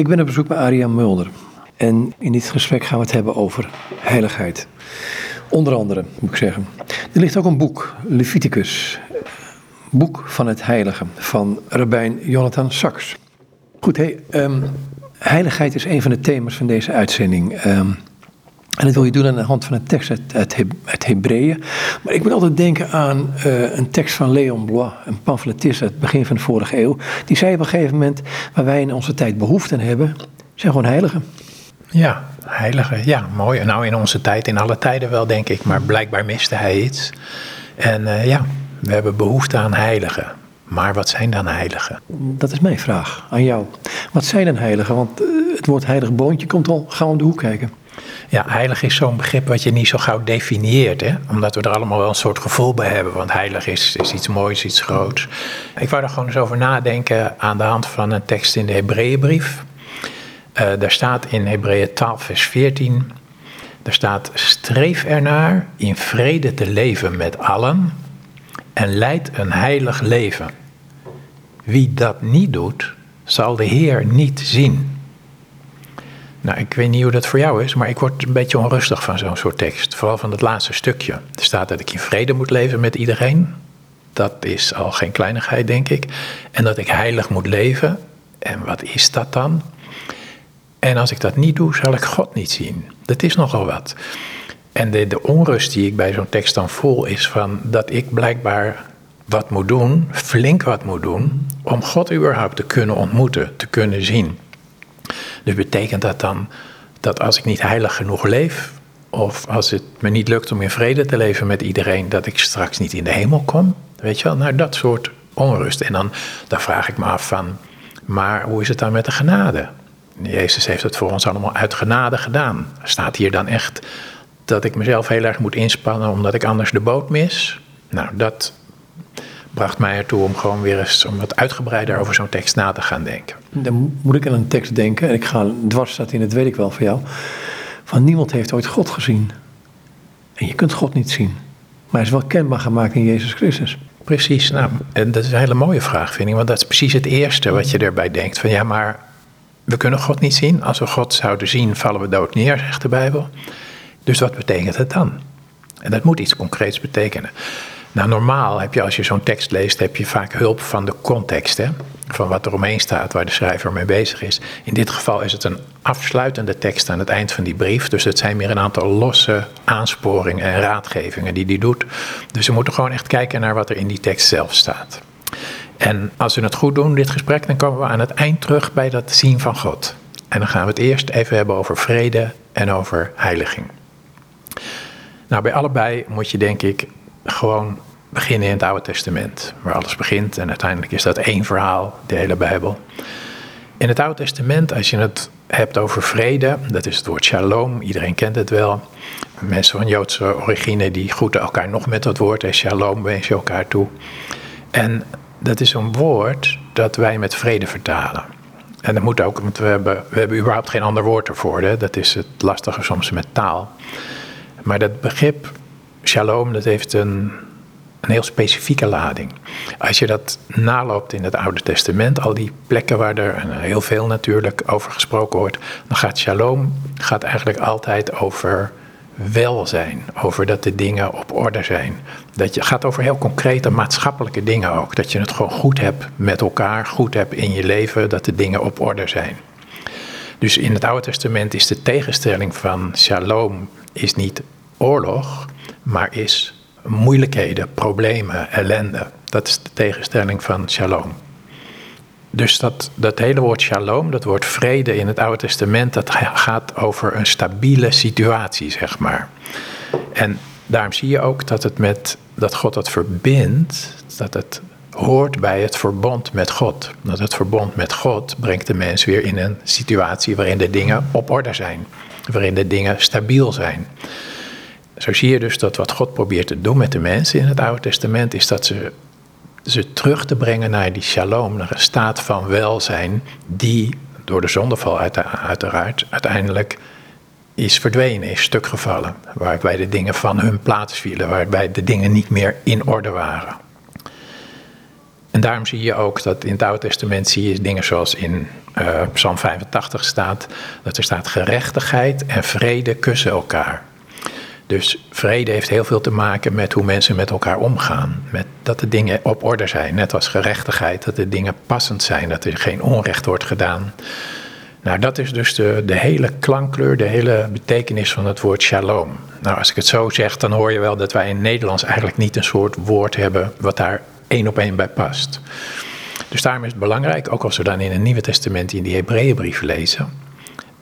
Ik ben op bezoek bij Aria Mulder. En in dit gesprek gaan we het hebben over heiligheid. Onder andere, moet ik zeggen. Er ligt ook een boek, Leviticus. Boek van het Heilige, van rabbijn Jonathan Sachs. Goed, hey, um, heiligheid is een van de thema's van deze uitzending. Um, en dat wil je doen aan de hand van een tekst uit, uit, Hebreeën. Maar ik moet altijd denken aan uh, een tekst van Leon Blois, een pamfletist uit het begin van de vorige eeuw. Die zei op een gegeven moment, waar wij in onze tijd behoefte aan hebben, zijn gewoon heiligen. Ja, heiligen, ja, mooi. Nou, in onze tijd, in alle tijden wel, denk ik. Maar blijkbaar miste hij iets. En uh, ja, we hebben behoefte aan heiligen. Maar wat zijn dan heiligen? Dat is mijn vraag aan jou. Wat zijn dan heiligen? Want uh, het woord heilig boontje komt al gauw om de hoek kijken. Ja, heilig is zo'n begrip wat je niet zo gauw definieert. Hè? Omdat we er allemaal wel een soort gevoel bij hebben. Want heilig is, iets moois, iets groots. Ik wou er gewoon eens over nadenken aan de hand van een tekst in de Hebreeënbrief. Uh, daar staat in Hebreeën 12, vers 14. Daar staat: Streef ernaar in vrede te leven met allen en leid een heilig leven. Wie dat niet doet, zal de Heer niet zien. Nou, ik weet niet hoe dat voor jou is, maar ik word een beetje onrustig van zo'n soort tekst. Vooral van het laatste stukje. Er staat dat ik in vrede moet leven met iedereen. Dat is al geen kleinigheid, denk ik. En dat ik heilig moet leven. En wat is dat dan? En als ik dat niet doe, zal ik God niet zien. Dat is nogal wat. En de, de onrust die ik bij zo'n tekst dan voel, is van dat ik blijkbaar wat moet doen, flink wat moet doen, om God überhaupt te kunnen ontmoeten, te kunnen zien. Dus betekent dat dan dat als ik niet heilig genoeg leef, of als het me niet lukt om in vrede te leven met iedereen, dat ik straks niet in de hemel kom? Weet je wel, nou dat soort onrust. En dan, dan vraag ik me af van, maar hoe is het dan met de genade? Jezus heeft het voor ons allemaal uit genade gedaan. Staat hier dan echt dat ik mezelf heel erg moet inspannen omdat ik anders de boot mis? Nou, dat bracht mij ertoe om gewoon weer eens om wat uitgebreider over zo'n tekst na te gaan denken. Dan moet ik aan een tekst denken, en ik ga dwars staat in, het weet ik wel van jou. Van niemand heeft ooit God gezien. En je kunt God niet zien. Maar hij is wel kenbaar gemaakt in Jezus Christus. Precies, nou, en dat is een hele mooie vraag, vind ik. Want dat is precies het eerste wat je erbij denkt. Van ja, maar we kunnen God niet zien. Als we God zouden zien, vallen we dood neer, zegt de Bijbel. Dus wat betekent het dan? En dat moet iets concreets betekenen. Nou, normaal heb je als je zo'n tekst leest, heb je vaak hulp van de context, hè? van wat er omheen staat, waar de schrijver mee bezig is. In dit geval is het een afsluitende tekst aan het eind van die brief, dus het zijn meer een aantal losse aansporingen en raadgevingen die hij doet. Dus we moeten gewoon echt kijken naar wat er in die tekst zelf staat. En als we het goed doen, dit gesprek, dan komen we aan het eind terug bij dat zien van God. En dan gaan we het eerst even hebben over vrede en over heiliging. Nou, bij allebei moet je denk ik gewoon beginnen in het Oude Testament, waar alles begint. En uiteindelijk is dat één verhaal, de hele Bijbel. In het Oude Testament, als je het hebt over vrede, dat is het woord shalom, iedereen kent het wel. Mensen van Joodse origine die groeten elkaar nog met dat woord, en shalom wens je elkaar toe. En dat is een woord dat wij met vrede vertalen. En dat moet ook, want we hebben, we hebben überhaupt geen ander woord ervoor. Hè? Dat is het lastige soms met taal. Maar dat begrip shalom, dat heeft een, een heel specifieke lading. Als je dat naloopt in het Oude Testament, al die plekken waar er heel veel natuurlijk over gesproken wordt, dan gaat shalom gaat eigenlijk altijd over welzijn, over dat de dingen op orde zijn. Dat je gaat over heel concrete maatschappelijke dingen ook. Dat je het gewoon goed hebt met elkaar, goed hebt in je leven, dat de dingen op orde zijn. Dus in het Oude Testament is de tegenstelling van shalom is niet oorlog, maar is moeilijkheden, problemen, ellende. Dat is de tegenstelling van shalom. Dus dat, dat hele woord shalom, dat woord vrede in het Oude Testament, dat gaat over een stabiele situatie, zeg maar. En daarom zie je ook dat, het met, dat God dat verbindt, dat het hoort bij het verbond met God. Dat het verbond met God brengt de mens weer in een situatie waarin de dingen op orde zijn, waarin de dingen stabiel zijn. Zo zie je dus dat wat God probeert te doen met de mensen in het Oude Testament is dat ze ze terug te brengen naar die shalom, naar een staat van welzijn die door de zondeval uiteraard uiteindelijk is verdwenen, is stukgevallen. Waarbij de dingen van hun plaats vielen, waarbij de dingen niet meer in orde waren. En daarom zie je ook dat in het Oude Testament zie je dingen zoals in uh, Psalm 85 staat, dat er staat gerechtigheid en vrede kussen elkaar. Dus vrede heeft heel veel te maken met hoe mensen met elkaar omgaan. Met dat de dingen op orde zijn, net als gerechtigheid, dat de dingen passend zijn, dat er geen onrecht wordt gedaan. Nou, dat is dus de, de hele klankkleur, de hele betekenis van het woord shalom. Nou, als ik het zo zeg, dan hoor je wel dat wij in Nederlands eigenlijk niet een soort woord hebben wat daar één op één bij past. Dus daarom is het belangrijk, ook als we dan in het Nieuwe Testament in die Hebreeënbrief lezen,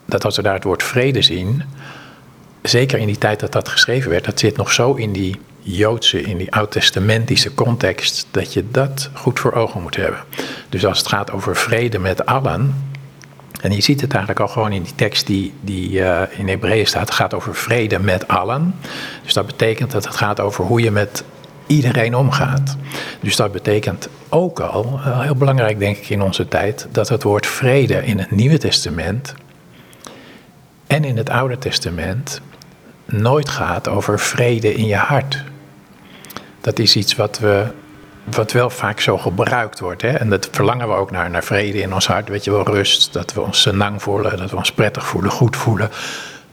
dat als we daar het woord vrede zien, zeker in die tijd dat dat geschreven werd, dat zit nog zo in die Joodse, in die oud-testamentische context, dat je dat goed voor ogen moet hebben. Dus als het gaat over vrede met allen, en je ziet het eigenlijk al gewoon in die tekst die, die uh, in Hebreeën staat. Het gaat over vrede met allen. Dus dat betekent dat het gaat over hoe je met iedereen omgaat. Dus dat betekent ook al, uh, heel belangrijk denk ik in onze tijd, dat het woord vrede in het Nieuwe Testament en in het Oude Testament nooit gaat over vrede in je hart. Dat is iets wat we wat wel vaak zo gebruikt wordt. Hè? En dat verlangen we ook naar, naar vrede in ons hart. Weet je wel, rust, dat we ons senang voelen, dat we ons prettig voelen, goed voelen.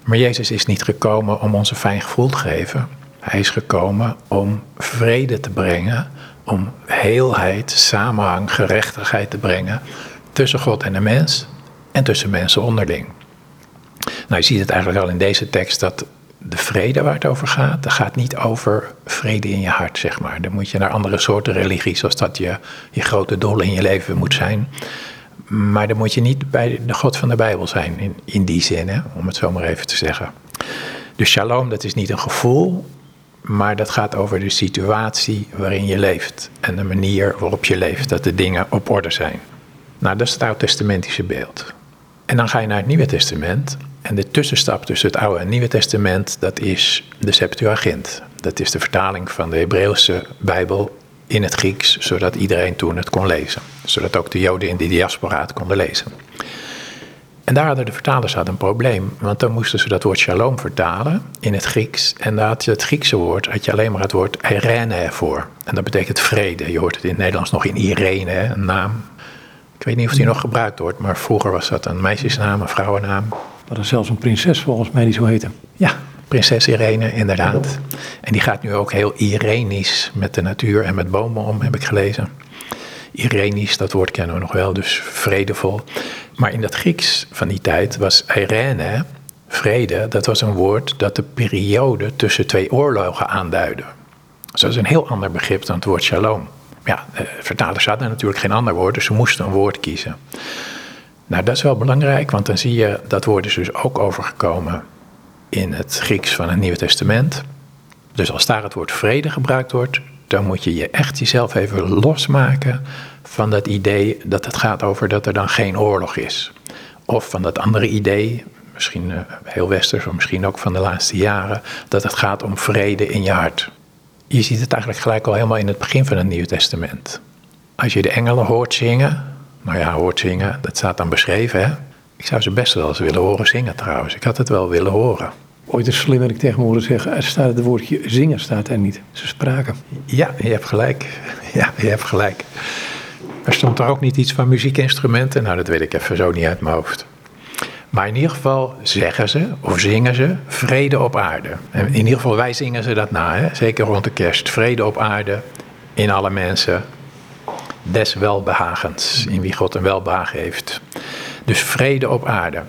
Maar Jezus is niet gekomen om ons een fijn gevoel te geven. Hij is gekomen om vrede te brengen, om heelheid, samenhang, gerechtigheid te brengen tussen God en de mens en tussen mensen onderling. Nou, je ziet het eigenlijk al in deze tekst dat de vrede waar het over gaat, dat gaat niet over vrede in je hart, zeg maar. Dan moet je naar andere soorten religies, zoals dat je, je grote doel in je leven moet zijn. Maar dan moet je niet bij de God van de Bijbel zijn, in, in die zin, hè, om het zo maar even te zeggen. Dus shalom, dat is niet een gevoel, maar dat gaat over de situatie waarin je leeft. En de manier waarop je leeft, dat de dingen op orde zijn. Nou, dat is het oud-testamentische beeld. En dan ga je naar het Nieuwe Testament. En de tussenstap tussen het Oude en Nieuwe Testament, dat is de Septuagint. Dat is de vertaling van de Hebreeuwse Bijbel in het Grieks, zodat iedereen toen het kon lezen. Zodat ook de Joden in de diaspora het konden lezen. En daar hadden de vertalers hadden een probleem, want dan moesten ze dat woord shalom vertalen in het Grieks. En daar had je het Griekse woord, had je alleen maar het woord Irene voor. En dat betekent vrede. Je hoort het in het Nederlands nog in Irene, een naam. Ik weet niet of die nog gebruikt wordt, maar vroeger was dat een meisjesnaam, een vrouwennaam. Er zelfs een prinses volgens mij die zo heette. Ja, prinses Irene, inderdaad. En die gaat nu ook heel irenisch met de natuur en met bomen om, heb ik gelezen. Irenisch, dat woord kennen we nog wel, dus vredevol. Maar in dat Grieks van die tijd was Irene, vrede, dat was een woord dat de periode tussen twee oorlogen aanduidde. Dus dat is een heel ander begrip dan het woord shalom. Ja, de vertalers hadden natuurlijk geen ander woord, dus ze moesten een woord kiezen. Nou, dat is wel belangrijk, want dan zie je dat woord is dus ook overgekomen in het Grieks van het Nieuwe Testament. Dus als daar het woord vrede gebruikt wordt, dan moet je je echt jezelf even losmaken van dat idee dat het gaat over dat er dan geen oorlog is. Of van dat andere idee, misschien uh, heel westers, of misschien ook van de laatste jaren, dat het gaat om vrede in je hart. Je ziet het eigenlijk gelijk al helemaal in het begin van het Nieuwe Testament. Als je de engelen hoort zingen, nou ja, hoort zingen, dat staat dan beschreven, hè? Ik zou ze best wel eens willen horen zingen trouwens. Ik had het wel willen horen. Ooit is slim ik tegen me horen zeggen, er staat het woordje zingen staat er niet. Ze spraken. Ja, je hebt gelijk. Ja, je hebt gelijk. Er stond er ook niet iets van muziekinstrumenten. Nou, dat weet ik even zo niet uit mijn hoofd. Maar in ieder geval zeggen ze, of zingen ze, vrede op aarde. En in ieder geval, wij zingen ze dat na, hè? zeker rond de kerst. Vrede op aarde, in alle mensen, des welbehagens, in wie God een welbehagen heeft. Dus vrede op aarde.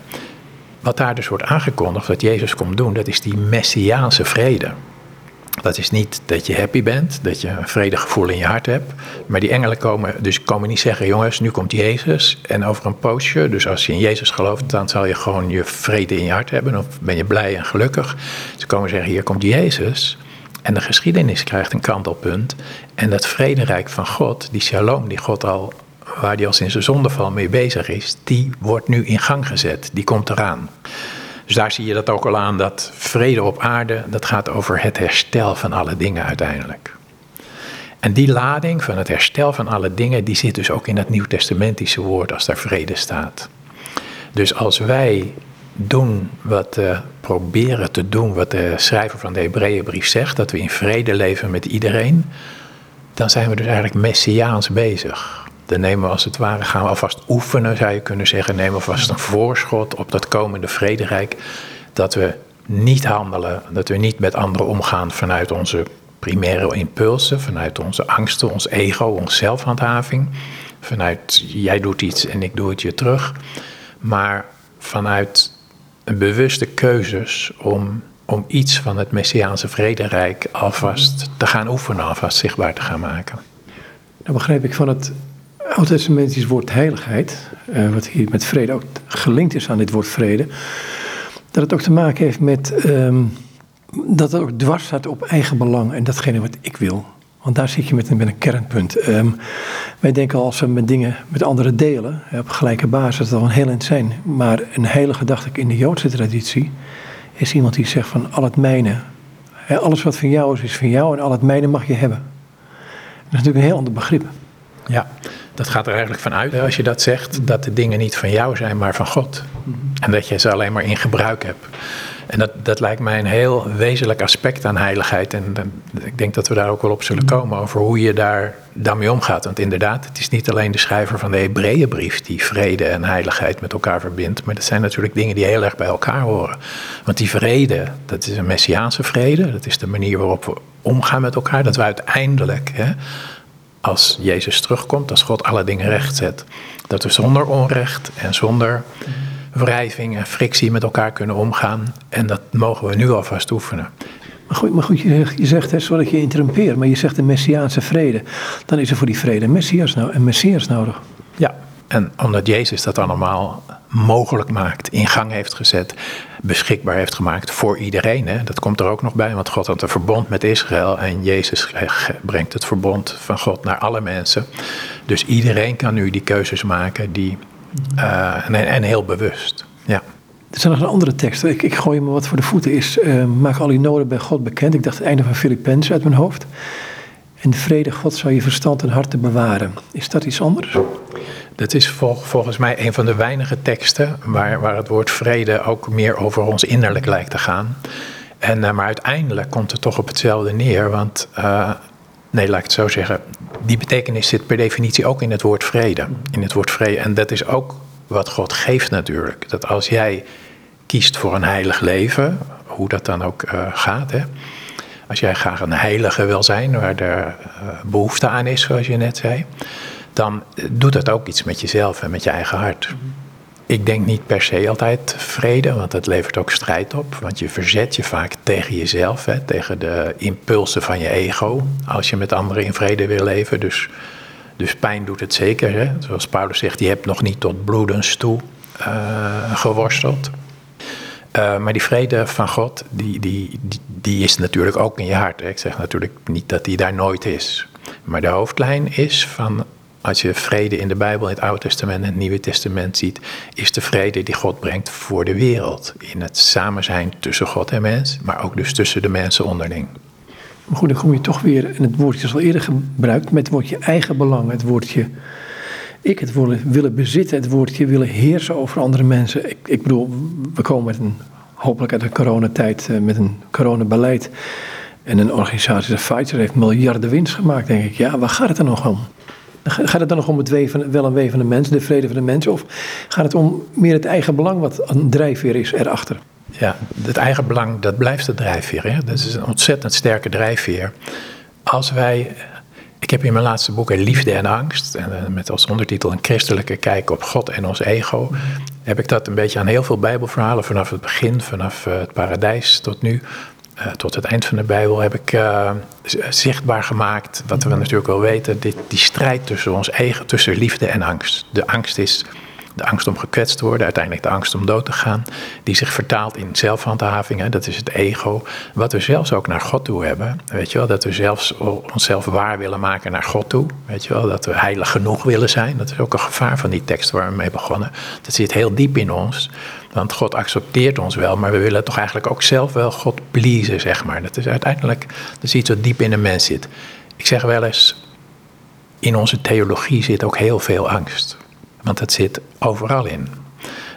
Wat daar dus wordt aangekondigd, wat Jezus komt doen, dat is die messiaanse vrede. Dat is niet dat je happy bent, dat je een vredegevoel in je hart hebt. Maar die engelen komen, dus komen niet zeggen: jongens, nu komt Jezus. En over een poosje, dus als je in Jezus gelooft, dan zal je gewoon je vrede in je hart hebben. Of ben je blij en gelukkig. Ze komen zeggen: hier komt Jezus. En de geschiedenis krijgt een kantelpunt. En dat vrederijk van God, die shalom die God al, waar hij al sinds de zondeval mee bezig is, die wordt nu in gang gezet. Die komt eraan. Dus daar zie je dat ook al aan, dat vrede op aarde, dat gaat over het herstel van alle dingen uiteindelijk. En die lading van het herstel van alle dingen, die zit dus ook in het Nieuw-Testamentische woord als daar vrede staat. Dus als wij doen wat, uh, proberen te doen wat de schrijver van de Hebreeënbrief zegt, dat we in vrede leven met iedereen, dan zijn we dus eigenlijk messiaans bezig. Dan nemen we als het ware, gaan we alvast oefenen, zou je kunnen zeggen, nemen we alvast een voorschot op dat komende vrederijk. Dat we niet handelen, dat we niet met anderen omgaan vanuit onze primaire impulsen, vanuit onze angsten, ons ego, onze zelfhandhaving. Vanuit jij doet iets en ik doe het je terug. Maar vanuit bewuste keuzes om, om iets van het Messiaanse vrederijk alvast te gaan oefenen, alvast zichtbaar te gaan maken. Nou begrijp ik van het Oud-testamentisch woord heiligheid, uh, wat hier met vrede ook gelinkt is aan dit woord vrede, dat het ook te maken heeft met um, dat het ook dwars staat op eigen belang en datgene wat ik wil. Want daar zit je met een, met een kernpunt. Um, wij denken als we met dingen met anderen delen, op gelijke basis, dat wel een heel eind zijn. Maar een heilige, dacht ik, in de Joodse traditie, is iemand die zegt van al het mijne. alles wat van jou is, is van jou en al het mijne mag je hebben. Dat is natuurlijk een heel ander begrip. Ja, dat gaat er eigenlijk vanuit als je dat zegt, dat de dingen niet van jou zijn, maar van God. Mhm. En dat je ze alleen maar in gebruik hebt. En dat, dat lijkt mij een heel wezenlijk aspect aan heiligheid. En ik denk dat we daar ook wel op zullen komen over hoe je daar daarmee omgaat. Want inderdaad, het is niet alleen de schrijver van de Hebreeënbrief die vrede en heiligheid met elkaar verbindt. Maar dat zijn natuurlijk dingen die heel erg bij elkaar horen. Want die vrede, dat is een messiaanse vrede. Dat is de manier waarop we omgaan met elkaar. Dat we uiteindelijk, hè, als Jezus terugkomt, als God alle dingen recht zet, dat we zonder onrecht en zonder wrijving en frictie met elkaar kunnen omgaan. En dat mogen we nu alvast oefenen. Maar goed, maar goed je zegt, je zegt hè, sorry dat je interrumpeert, maar je zegt de Messiaanse vrede. Dan is er voor die vrede een Messias, nou, een Messias nodig. Ja, en omdat Jezus dat allemaal mogelijk maakt, in gang heeft gezet, beschikbaar heeft gemaakt voor iedereen. Hè? Dat komt er ook nog bij, want God had een verbond met Israël en Jezus brengt het verbond van God naar alle mensen. Dus iedereen kan nu die keuzes maken die uh, en, en, heel bewust. Ja. Er zijn nog een andere tekst. Ik, ik gooi me wat voor de voeten. Is, uh, maak al die noden bij God bekend. Ik dacht het einde van Filippenzen uit mijn hoofd. En de vrede God zal je verstand en hart te bewaren. Is dat iets anders? Dat is volgens mij een van de weinige teksten waar, waar het woord vrede ook meer over ons innerlijk lijkt te gaan. En, uh, maar uiteindelijk komt het toch op hetzelfde neer. Want nee, laat ik het zo zeggen. Die betekenis zit per definitie ook in het woord vrede. In het woord vrede. En dat is ook wat God geeft natuurlijk. Dat als jij kiest voor een heilig leven, hoe dat dan ook uh, gaat. Hè? Als jij graag een heilige wil zijn, waar er uh, behoefte aan is, zoals je net zei, dan doet dat ook iets met jezelf en met je eigen hart. Ik denk niet per se altijd vrede, want dat levert ook strijd op. Want je verzet je vaak tegen jezelf, hè, tegen de impulsen van je ego, als je met anderen in vrede wil leven. Dus, dus pijn doet het zeker. Hè. Zoals Paulus zegt, je hebt nog niet tot bloedens toe uh, geworsteld. Uh, maar die vrede van God, die, die, die, die, is natuurlijk ook in je hart. Hè. Ik zeg natuurlijk niet dat die daar nooit is. Maar de hoofdlijn is van als je vrede in de Bijbel, in het Oude Testament en het Nieuwe Testament ziet, is de vrede die God brengt voor de wereld. In het samen zijn tussen God en mens, maar ook dus tussen de mensen onderling. Maar goed, dan kom je toch weer in het woordje al eerder gebruikt, met het woordje eigen belang, het woordje ik, het willen, willen bezitten, het woordje willen heersen over andere mensen. Ik, ik bedoel, we komen met een, hopelijk uit de coronatijd, eh, met een coronabeleid. En een organisatie als Pfizer heeft miljarden winst gemaakt, denk ik. Ja, waar gaat het er nog om? Gaat het dan nog om het wel en wee van de mens, de vrede van de mens? Of gaat het om meer het eigen belang wat een drijfveer is erachter? Ja, het eigen belang, dat blijft de drijfveer. Hè? Dat is een ontzettend sterke drijfveer. Als wij, ik heb in mijn laatste boek Liefde en Angst, eh, met als ondertitel een christelijke kijk op God en ons ego, heb ik dat een beetje aan heel veel bijbelverhalen vanaf het begin, vanaf eh, het paradijs tot nu, uh, tot het eind van de Bijbel heb ik uh, zichtbaar gemaakt, wat we natuurlijk wel weten, dit, die strijd tussen ons eigen, tussen liefde en angst. De angst is de angst om gekwetst te worden, uiteindelijk de angst om dood te gaan, die zich vertaalt in zelfhandhaving, dat is het ego. Wat we zelfs ook naar God toe hebben, weet je wel, dat we zelfs onszelf waar willen maken naar God toe, weet je wel, dat we heilig genoeg willen zijn. Dat is ook een gevaar van die tekst waar we mee begonnen. Dat zit heel diep in ons. Want God accepteert ons wel, maar we willen toch eigenlijk ook zelf wel God pleasen, zeg maar. Dat is uiteindelijk dat is iets wat diep in de mens zit. Ik zeg wel eens, in onze theologie zit ook heel veel angst. Want dat zit overal in.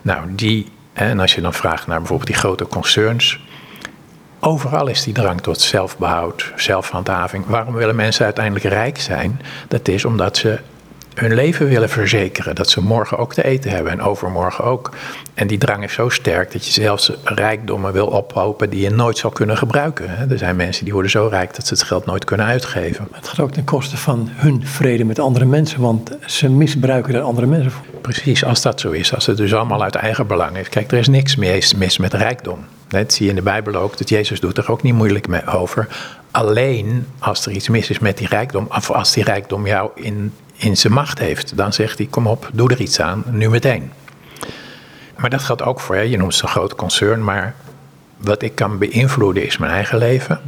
Nou, die, en als je dan vraagt naar bijvoorbeeld die grote concerns, Overal is die drang tot zelfbehoud, zelfhandhaving. Waarom willen mensen uiteindelijk rijk zijn? Dat is omdat ze hun leven willen verzekeren. Dat ze morgen ook te eten hebben en overmorgen ook. En die drang is zo sterk dat je zelfs rijkdommen wil ophopen die je nooit zal kunnen gebruiken. Er zijn mensen die worden zo rijk dat ze het geld nooit kunnen uitgeven. Het gaat ook ten koste van hun vrede met andere mensen, want ze misbruiken er andere mensen voor. Precies, als dat zo is. Als het dus allemaal uit eigen belang is. Kijk, er is niks mis met rijkdom. Dat zie je in de Bijbel ook. Dat Jezus doet er ook niet moeilijk mee over. Alleen als er iets mis is met die rijkdom, of als die rijkdom jou in, in zijn macht heeft, dan zegt hij: Kom op, doe er iets aan, nu meteen. Maar dat geldt ook voor, je noemt het een groot concern, maar wat ik kan beïnvloeden is mijn eigen leven.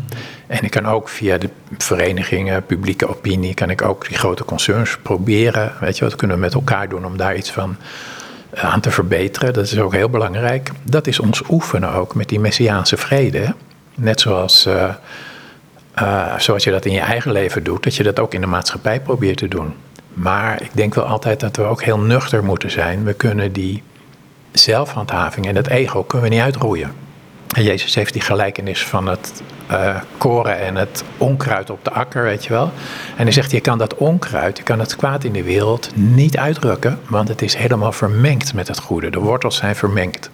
En ik kan ook via de verenigingen, publieke opinie, kan ik ook die grote concerns proberen. Weet je, wat kunnen we met elkaar doen om daar iets van eh, aan te verbeteren? Dat is ook heel belangrijk. Dat is ons oefenen ook met die messiaanse vrede. Net zoals, uh, uh, zoals je dat in je eigen leven doet, dat je dat ook in de maatschappij probeert te doen. Maar ik denk wel altijd dat we ook heel nuchter moeten zijn. We kunnen die zelfhandhaving en het ego kunnen we niet uitroeien. En Jezus heeft die gelijkenis van het uh, koren en het onkruid op de akker, weet je wel. En hij zegt, je kan dat onkruid, je kan het kwaad in de wereld niet uitrukken, want het is helemaal vermengd met het goede. De wortels zijn vermengd.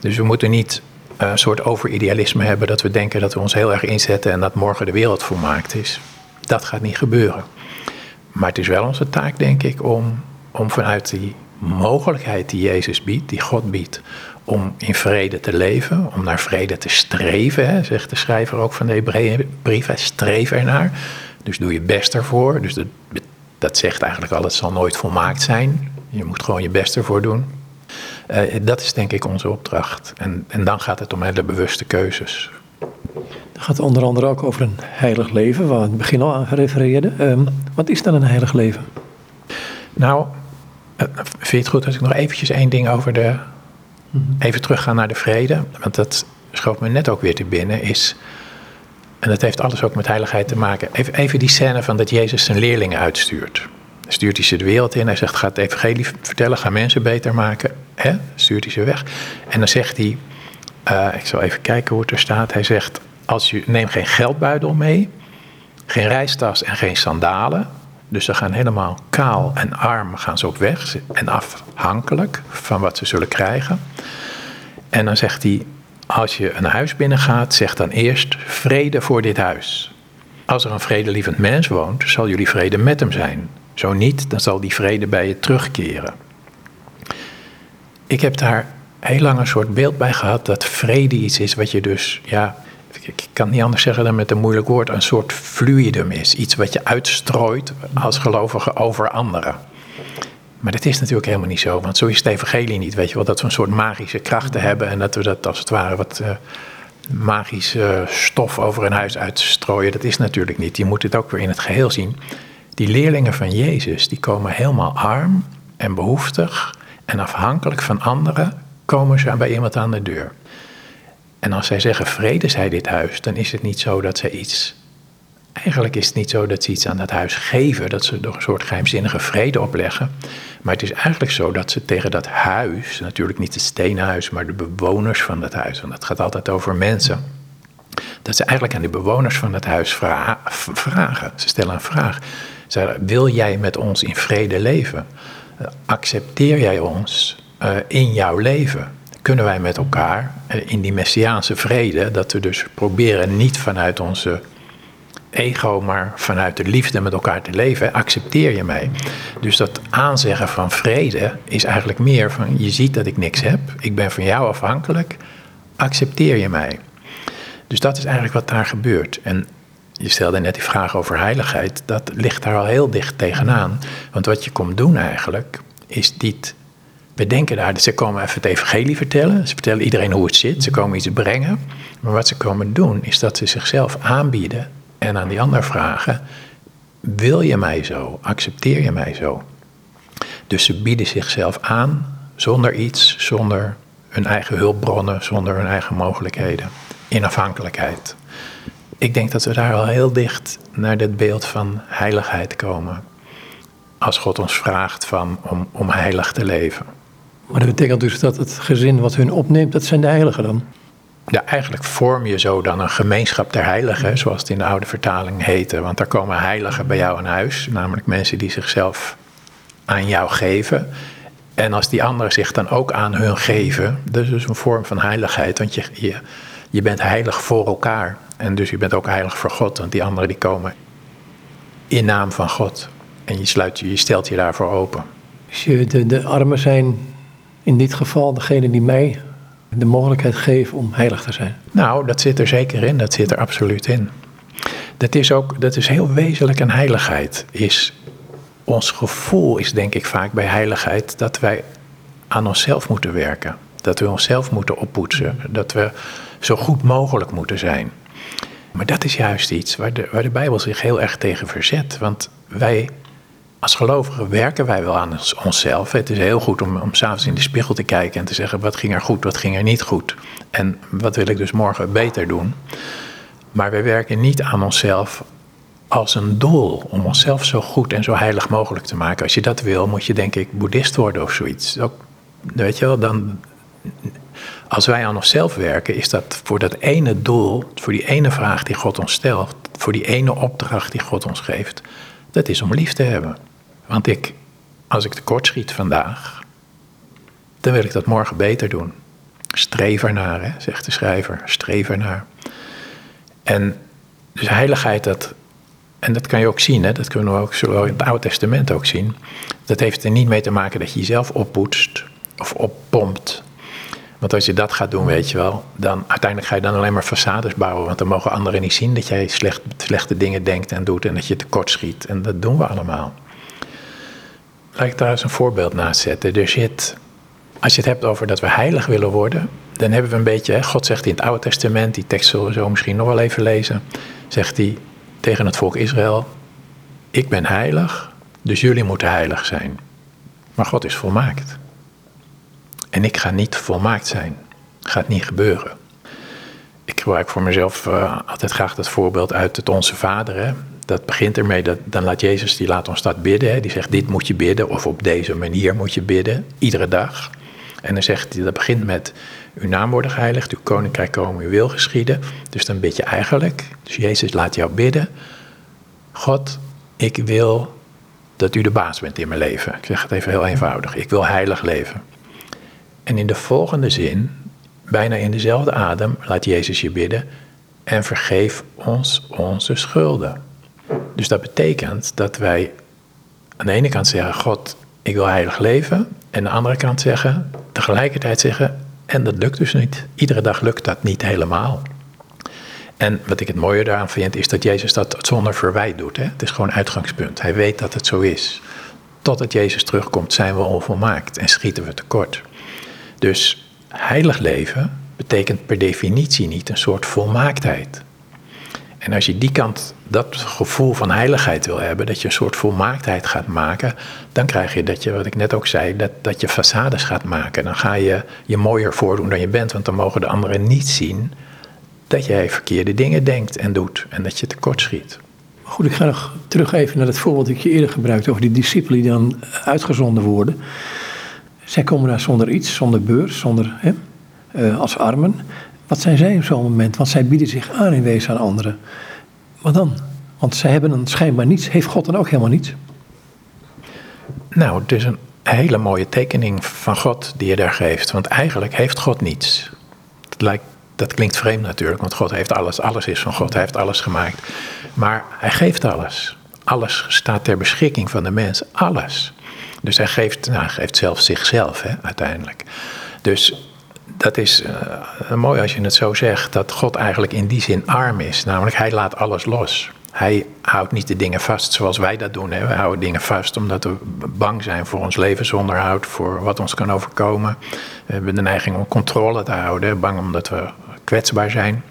Dus we moeten niet uh, een soort overidealisme hebben dat we denken dat we ons heel erg inzetten en dat morgen de wereld volmaakt is. Dat gaat niet gebeuren. Maar het is wel onze taak, denk ik, om, om vanuit die mogelijkheid die Jezus biedt, die God biedt, om in vrede te leven, om naar vrede te streven, hè, zegt de schrijver ook van de Hebreeënbrief, streef ernaar. Dus doe je best ervoor. Dus dat, zegt eigenlijk al, het zal nooit volmaakt zijn. Je moet gewoon je best ervoor doen. Uh, dat is denk ik onze opdracht. En, en dan gaat het om hele bewuste keuzes. Het gaat onder andere ook over een heilig leven, waar we in het begin al aan gerefereerden. Um, wat is dan een heilig leven? Nou, uh, vind je het goed als ik nog eventjes één ding over de Even teruggaan naar de vrede, want dat schoot me net ook weer te binnen, is, en dat heeft alles ook met heiligheid te maken, even, even die scène van dat Jezus zijn leerlingen uitstuurt. Dan stuurt hij ze de wereld in, hij zegt, ga het evangelie vertellen, ga mensen beter maken, hè? stuurt hij ze weg. En dan zegt hij, uh, ik zal even kijken hoe het er staat, hij zegt, als je, neem geen geldbuidel mee, geen reistas en geen sandalen, dus ze gaan helemaal kaal en arm gaan ze op weg en afhankelijk van wat ze zullen krijgen. En dan zegt hij, als je een huis binnengaat, zeg dan eerst vrede voor dit huis. Als er een vredelievend mens woont, zal jullie vrede met hem zijn. Zo niet, dan zal die vrede bij je terugkeren. Ik heb daar heel lang een soort beeld bij gehad dat vrede iets is wat je dus, ja, ik kan niet anders zeggen dan met een moeilijk woord, een soort fluidum is. Iets wat je uitstrooit als gelovige over anderen. Maar dat is natuurlijk helemaal niet zo, want zo is het evangelie niet. Weet je wel, dat we een soort magische krachten hebben en dat we dat als het ware wat uh, magische stof over een huis uitstrooien. Dat is natuurlijk niet. Je moet het ook weer in het geheel zien. Die leerlingen van Jezus, die komen helemaal arm en behoeftig en afhankelijk van anderen, komen ze bij iemand aan de deur. En als zij zeggen vrede zij dit huis, dan is het niet zo dat ze iets. Eigenlijk is het niet zo dat ze iets aan dat huis geven, dat ze er een soort geheimzinnige vrede opleggen. Maar het is eigenlijk zo dat ze tegen dat huis, natuurlijk niet het stenen huis, maar de bewoners van dat huis, want het gaat altijd over mensen. Dat ze eigenlijk aan de bewoners van het huis vragen. Ze stellen een vraag. Ze wil jij met ons in vrede leven? accepteer jij ons uh, in jouw leven? Kunnen wij met elkaar eh, in die messiaanse vrede, dat we dus proberen niet vanuit onze ego, maar vanuit de liefde met elkaar te leven, accepteer je mij. Dus dat aanzeggen van vrede is eigenlijk meer van je ziet dat ik niks heb, ik ben van jou afhankelijk, accepteer je mij. Dus dat is eigenlijk wat daar gebeurt. En je stelde net die vraag over heiligheid, dat ligt daar al heel dicht tegenaan. Want wat je komt doen eigenlijk, is niet we denken daar, ze komen even het evangelie vertellen. Ze vertellen iedereen hoe het zit. Ze komen iets brengen. Maar wat ze komen doen, is dat ze zichzelf aanbieden en aan die ander vragen: Wil je mij zo? Accepteer je mij zo? Dus ze bieden zichzelf aan zonder iets, zonder hun eigen hulpbronnen, zonder hun eigen mogelijkheden. In afhankelijkheid. Ik denk dat we daar al heel dicht naar dit beeld van heiligheid komen. Als God ons vraagt van, om, om heilig te leven. Maar dat betekent dus dat het gezin wat hun opneemt, dat zijn de heiligen dan? ja, eigenlijk vorm je zo dan een gemeenschap der heiligen, zoals het in de oude vertaling heette. Want daar komen heiligen bij jou in huis, namelijk mensen die zichzelf aan jou geven. En als die anderen zich dan ook aan hun geven, dat is dus een vorm van heiligheid. Want je, je, je bent heilig voor elkaar. En dus je bent ook heilig voor God, want die anderen die komen in naam van God. En je, sluit, je stelt je daarvoor open. Dus je, de, de armen zijn in dit geval degene die mij de mogelijkheid geven om heilig te zijn. Nou, dat zit er zeker in. Dat zit er absoluut in. Dat is ook, dat is heel wezenlijk een heiligheid. Is, ons gevoel is denk ik vaak bij heiligheid dat wij aan onszelf moeten werken. Dat we onszelf moeten oppoetsen. Dat we zo goed mogelijk moeten zijn. Maar dat is juist iets waar de, waar de Bijbel zich heel erg tegen verzet. Want wij als gelovigen werken wij wel aan onszelf. Het is heel goed om, om s'avonds in de spiegel te kijken en te zeggen: wat ging er goed, wat ging er niet goed. En wat wil ik dus morgen beter doen. Maar wij werken niet aan onszelf als een doel om onszelf zo goed en zo heilig mogelijk te maken. Als je dat wil, moet je denk ik boeddhist worden of zoiets. Weet je wel, dan, als wij aan onszelf werken, is dat voor dat ene doel, voor die ene vraag die God ons stelt, voor die ene opdracht die God ons geeft, dat is om lief te hebben. Want ik, als ik tekort schiet vandaag, dan wil ik dat morgen beter doen. Streef ernaar, hè, zegt de schrijver. Streef ernaar. En dus heiligheid, dat, en dat kan je ook zien, hè, dat kunnen we ook in het Oude Testament ook zien. Dat heeft er niet mee te maken dat je jezelf oppoetst of oppompt. Want als je dat gaat doen, weet je wel, dan uiteindelijk ga je dan alleen maar façades bouwen. Want dan mogen anderen niet zien dat jij slecht, slechte dingen denkt en doet en dat je tekort schiet. En dat doen we allemaal. Laat ik daar eens een voorbeeld naast zetten. Er zit, als je het hebt over dat we heilig willen worden, dan hebben we een beetje, hè, God zegt in het Oude Testament, die tekst zullen we zo misschien nog wel even lezen, zegt hij tegen het volk Israël, ik ben heilig, dus jullie moeten heilig zijn. Maar God is volmaakt. En ik ga niet volmaakt zijn. Gaat niet gebeuren. Ik gebruik voor mezelf uh, altijd graag dat voorbeeld uit het Onze Vader. Hè dat begint ermee dat dan laat Jezus, die laat ons dat bidden. Hè. Die zegt, dit moet je bidden of op deze manier moet je bidden, iedere dag. En dan zegt hij, dat begint met, uw naam worden geheiligd, uw koninkrijk komen, uw wil geschieden. Dus dan bid je eigenlijk, dus Jezus laat jou bidden, God, ik wil dat u de baas bent in mijn leven. Ik zeg het even heel eenvoudig, ik wil heilig leven. En in de volgende zin, bijna in dezelfde adem, laat Jezus je bidden, en vergeef ons onze schulden. Dus dat betekent dat wij aan de ene kant zeggen: God, ik wil heilig leven. En aan de andere kant zeggen, tegelijkertijd zeggen: en dat lukt dus niet. Iedere dag lukt dat niet helemaal. En wat ik het mooie daaraan vind, is dat Jezus dat zonder verwijt doet. Hè? Het is gewoon uitgangspunt. Hij weet dat het zo is. Totdat Jezus terugkomt, zijn we onvolmaakt en schieten we tekort. Dus heilig leven betekent per definitie niet een soort volmaaktheid. En als je die kant, dat gevoel van heiligheid wil hebben, dat je een soort volmaaktheid gaat maken, dan krijg je dat je, wat ik net ook zei, dat, dat je façades gaat maken. Dan ga je je mooier voordoen dan je bent, want dan mogen de anderen niet zien dat jij verkeerde dingen denkt en doet en dat je tekort schiet. Goed, ik ga nog terug even naar het voorbeeld dat ik je eerder gebruikte over die discipelen die dan uitgezonden worden. Zij komen daar zonder iets, zonder beurs, zonder, hè, uh, als armen. Wat zijn zij op zo'n moment? Want zij bieden zich aan in wezen aan anderen. Wat dan? Want zij hebben dan schijnbaar niets. Heeft God dan ook helemaal niets? Nou, het is een hele mooie tekening van God die je daar geeft. Want eigenlijk heeft God niets. Dat, lijkt, dat klinkt vreemd natuurlijk, want God heeft alles. Alles is van God, hij heeft alles gemaakt. Maar hij geeft alles. Alles staat ter beschikking van de mens. Alles. Dus hij geeft, nou, geeft zelfs zichzelf hè, uiteindelijk. Dus dat is uh, mooi als je het zo zegt, dat God eigenlijk in die zin arm is. Namelijk, hij laat alles los. Hij houdt niet de dingen vast zoals wij dat doen. Hè. We houden dingen vast omdat we bang zijn voor ons levensonderhoud, voor wat ons kan overkomen. We hebben de neiging om controle te houden, bang omdat we kwetsbaar zijn.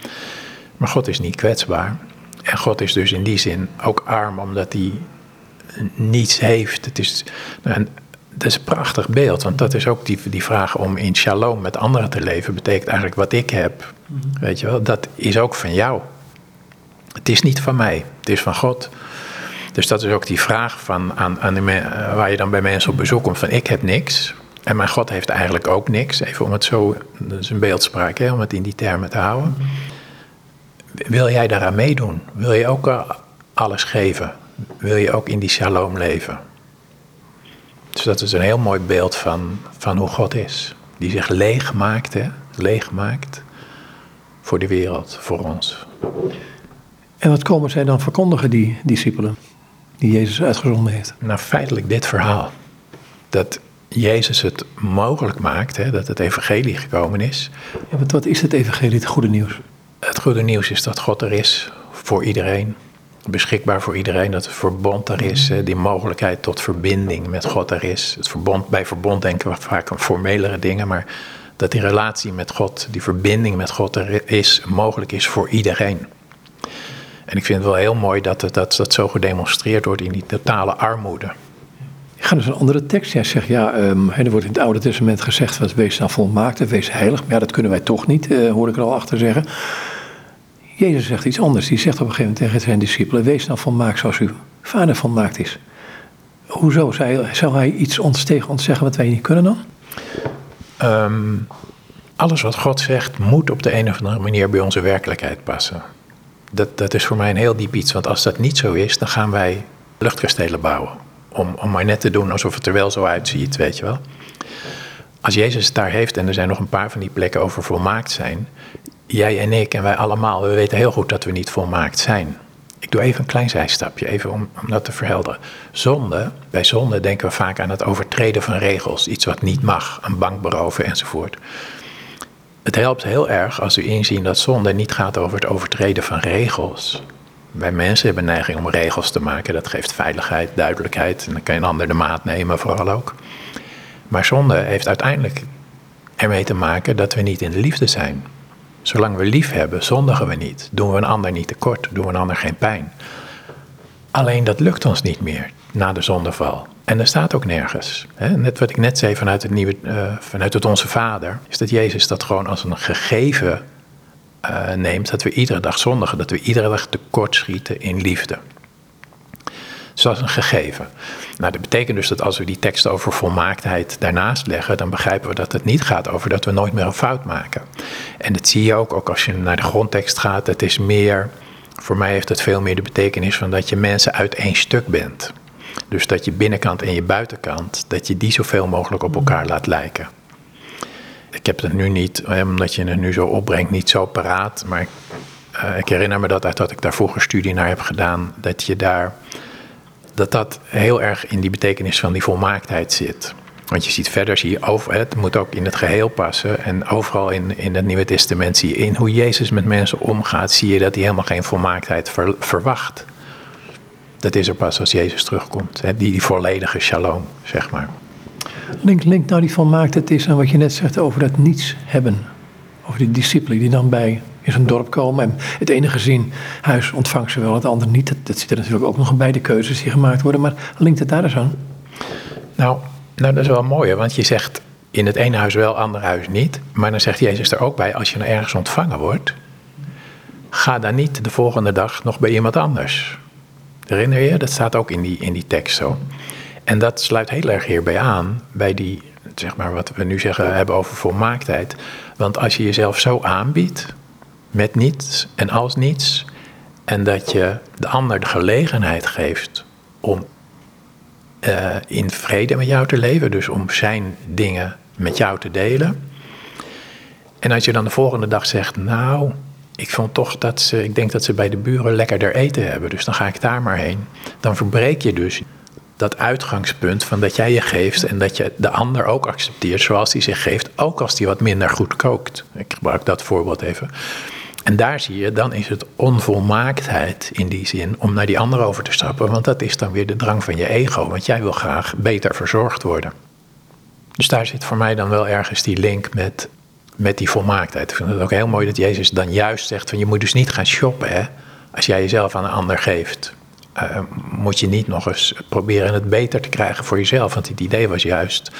Maar God is niet kwetsbaar. En God is dus in die zin ook arm omdat hij niets heeft. Het is, dat is een prachtig beeld, want dat is ook die, die vraag om in shalom met anderen te leven, betekent eigenlijk wat ik heb, mhm. weet je wel, dat is ook van jou. Het is niet van mij, het is van God. Dus dat is ook die vraag van aan, aan de, waar je dan bij mensen op bezoek komt van ik heb niks. En mijn God heeft eigenlijk ook niks. Even om het zo, dat is een beeldspraak, hè, om het in die termen te houden. Wil jij daaraan meedoen? Wil je ook eh, alles geven? Wil je ook in die shalom leven? Dus dat is een heel mooi beeld van, van hoe God is. Die zich leeg maakt, hè? leeg maakt voor de wereld, voor ons. En wat komen zij dan verkondigen, die discipelen, die Jezus uitgezonden heeft? Nou, feitelijk dit verhaal. Dat Jezus het mogelijk maakt, hè, dat het evangelie gekomen is. Ja, wat, wat is het evangelie, het goede nieuws? Het goede nieuws is dat God er is voor iedereen. Beschikbaar voor iedereen, dat het verbond er is, die mogelijkheid tot verbinding met God er is. Het verbond, bij verbond denken we vaak aan formelere dingen, maar dat die relatie met God, die verbinding met God er is, mogelijk is voor iedereen. En ik vind het wel heel mooi dat het, dat, dat zo gedemonstreerd wordt in die totale armoede. Ik ga dus een andere tekst. Jij zegt, ja, um, er wordt in het Oude Testament gezegd, wees dan volmaakt en wees heilig. Maar ja, dat kunnen wij toch niet, uh, hoor ik er al achter zeggen. Jezus zegt iets anders. Die zegt op een gegeven moment tegen zijn discipelen, wees dan volmaakt zoals uw vader volmaakt is. Hoezo? Zou hij iets ons tegen ons zeggen wat wij niet kunnen dan? Um, alles wat God zegt moet op de een of andere manier bij onze werkelijkheid passen. Dat, dat is voor mij een heel diep iets, want als dat niet zo is, dan gaan wij luchtkastelen bouwen. Om, om maar net te doen alsof het er wel zo uitziet, weet je wel. Als Jezus het daar heeft, en er zijn nog een paar van die plekken over volmaakt zijn. Jij en ik en wij allemaal, we weten heel goed dat we niet volmaakt zijn. Ik doe even een klein zijstapje, even om, dat te verhelderen. Zonde, bij zonde denken we vaak aan het overtreden van regels. Iets wat niet mag, een bank beroven enzovoort. Het helpt heel erg als we inzien dat zonde niet gaat over het overtreden van regels. Wij mensen hebben neiging om regels te maken. Dat geeft veiligheid, duidelijkheid. En dan kan je een ander de maat nemen, vooral ook. Maar zonde heeft uiteindelijk ermee te maken dat we niet in de liefde zijn. Zolang we lief hebben, zondigen we niet. Doen we een ander niet tekort, doen we een ander geen pijn. Alleen dat lukt ons niet meer na de zondeval. En er staat ook nergens. Net wat ik net zei vanuit het, nieuwe, uh, vanuit het Onze Vader, is dat Jezus dat gewoon als een gegeven uh, neemt. Dat we iedere dag zondigen, dat we iedere dag tekortschieten in liefde. Dus dat een gegeven. Nou, dat betekent dus dat als we die tekst over volmaaktheid daarnaast leggen, dan begrijpen we dat het niet gaat over dat we nooit meer een fout maken. En dat zie je ook, ook als je naar de grondtekst gaat. Het is meer, voor mij heeft het veel meer de betekenis van dat je mensen uit één stuk bent. Dus dat je binnenkant en je buitenkant, dat je die zoveel mogelijk op elkaar laat lijken. Ik heb het nu niet, omdat je het nu zo opbrengt, niet zo paraat. Maar uh, ik herinner me dat uit dat ik daar vroeger studie naar heb gedaan. Dat je daar, dat dat heel erg in die betekenis van die volmaaktheid zit. Want je ziet verder, zie je over, het moet ook in het geheel passen. En overal in, in het Nieuwe Testament zie je in hoe Jezus met mensen omgaat, zie je dat hij helemaal geen volmaaktheid ver, verwacht. Dat is er pas als Jezus terugkomt. Hè? Die, volledige shalom, zeg maar. Link, link nou die volmaaktheid is aan wat je net zegt over dat niets hebben. Over die discipelen die dan bij in zo'n dorp komen. En het ene gezin, huis ontvangt ze wel, het andere niet. Dat, dat zit er natuurlijk ook nog bij de keuzes die gemaakt worden. Maar linkt het daar eens aan? Nou, nou, dat is wel mooi, want je zegt in het ene huis wel, ander huis niet. Maar dan zegt Jezus er ook bij, als je nou ergens ontvangen wordt, ga dan niet de volgende dag nog bij iemand anders. Herinner je? Dat staat ook in die, in die tekst zo. En dat sluit heel erg hierbij aan, bij die, zeg maar wat we nu zeggen hebben over volmaaktheid. Want als je jezelf zo aanbiedt, met niets en als niets, en dat je de ander de gelegenheid geeft om uh, in vrede met jou te leven, dus om zijn dingen met jou te delen. En als je dan de volgende dag zegt, nou, ik vond toch dat ze, ik denk dat ze bij de buren lekkerder eten hebben, dus dan ga ik daar maar heen. Dan verbreek je dus dat uitgangspunt van dat jij je geeft en dat je de ander ook accepteert zoals hij zich geeft, ook als hij wat minder goed kookt. Ik gebruik dat voorbeeld even. En daar zie je, dan is het onvolmaaktheid in die zin om naar die ander over te stappen, want dat is dan weer de drang van je ego, want jij wil graag beter verzorgd worden. Dus daar zit voor mij dan wel ergens die link met, met die volmaaktheid. Ik vind het ook heel mooi dat Jezus dan juist zegt van je moet dus niet gaan shoppen hè, als jij jezelf aan een ander geeft. Uh, moet je niet nog eens proberen het beter te krijgen voor jezelf. Want het idee was juist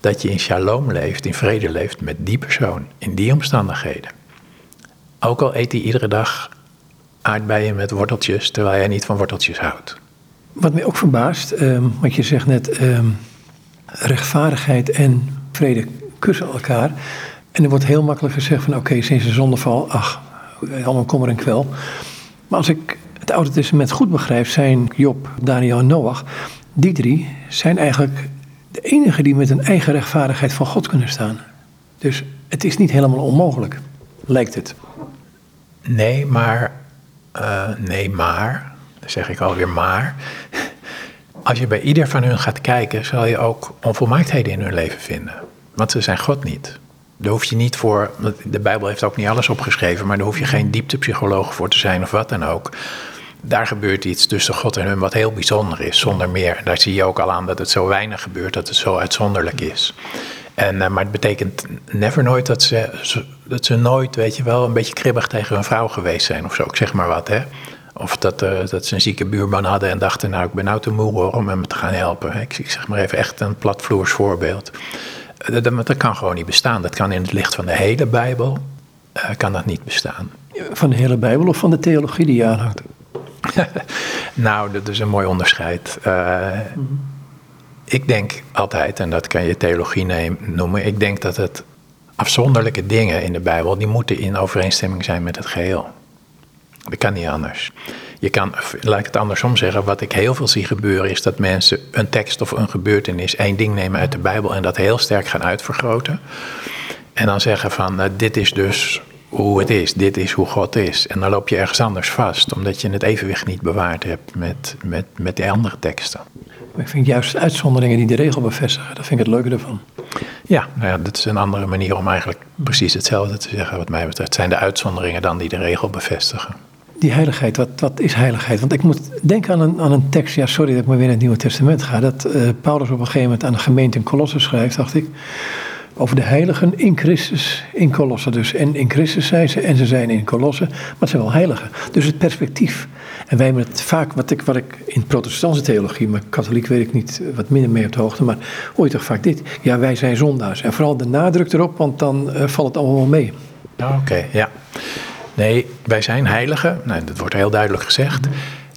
dat je in shalom leeft, in vrede leeft met die persoon, in die omstandigheden. Ook al eet hij iedere dag aardbeien met worteltjes, terwijl hij niet van worteltjes houdt. Wat mij ook verbaast, um, want je zegt net, um, rechtvaardigheid en vrede kussen elkaar. En er wordt heel makkelijk gezegd van oké, sinds de zondeval, ach, allemaal kommer en kwel. Maar als ik het Oude Testament goed begrijp, zijn Job, Daniel en Noach, die drie zijn eigenlijk de enigen die met een eigen rechtvaardigheid van God kunnen staan. Dus het is niet helemaal onmogelijk, lijkt het. Nee, maar. Uh, nee, maar. Zeg ik alweer maar. Als je bij ieder van hun gaat kijken, zal je ook onvolmaaktheden in hun leven vinden. Want ze zijn God niet. Daar hoef je niet voor, de Bijbel heeft ook niet alles opgeschreven, maar daar hoef je geen dieptepsycholoog voor te zijn of wat dan ook. Daar gebeurt iets tussen God en hun wat heel bijzonder is, zonder meer. Daar zie je ook al aan dat het zo weinig gebeurt, dat het zo uitzonderlijk is. En, eh, maar het betekent never nooit dat ze, dat ze nooit, weet je wel, een beetje kribbig tegen hun vrouw geweest zijn of zo. Ik zeg maar wat, hè. Of dat, uh, dat ze een zieke buurman hadden en dachten, nou, ik ben nou te moe hoor, om hem te gaan helpen. Ik, ik zeg maar even echt een platvloers voorbeeld. Dat, dat, kan gewoon niet bestaan. Dat kan in het licht van de hele Bijbel, uh, kan dat niet bestaan. Van de hele Bijbel of van de theologie die je aanhangt? nou, dat is een mooi onderscheid. Uh, Ik denk altijd, en dat kan je theologie noemen, ik denk dat het afzonderlijke dingen in de Bijbel, die moeten in overeenstemming zijn met het geheel. Dat kan niet anders. Je kan, laat ik het andersom zeggen, wat ik heel veel zie gebeuren is dat mensen een tekst of een gebeurtenis, één ding nemen uit de Bijbel en dat heel sterk gaan uitvergroten. En dan zeggen van, nou, dit is dus hoe het is, dit is hoe God is. En dan loop je ergens anders vast, omdat je het evenwicht niet bewaard hebt met, met, met die andere teksten. Ik vind juist uitzonderingen die de regel bevestigen, dat vind ik het leuke ervan. Ja, nou ja, dat is een andere manier om eigenlijk precies hetzelfde te zeggen wat mij betreft. Het zijn de uitzonderingen dan die de regel bevestigen die heiligheid, wat, wat is heiligheid? Want ik moet denken aan een, aan een tekst, ja sorry dat ik maar weer in het Nieuwe Testament ga, dat uh, Paulus op een gegeven moment aan de gemeente in Colosse schrijft, dacht ik, over de heiligen in Christus, in Colosse dus. En in Christus zijn ze en ze zijn in Colosse, maar het zijn wel heiligen. Dus het perspectief. En wij hebben het vaak, wat ik, wat ik in protestantse theologie, maar katholiek weet ik niet, wat minder mee op de hoogte, maar je toch vaak dit, ja wij zijn zondaars. En vooral de nadruk erop, want dan uh, valt het allemaal mee. Oké, ja. Nee, wij zijn heiligen. Nou, dat wordt heel duidelijk gezegd.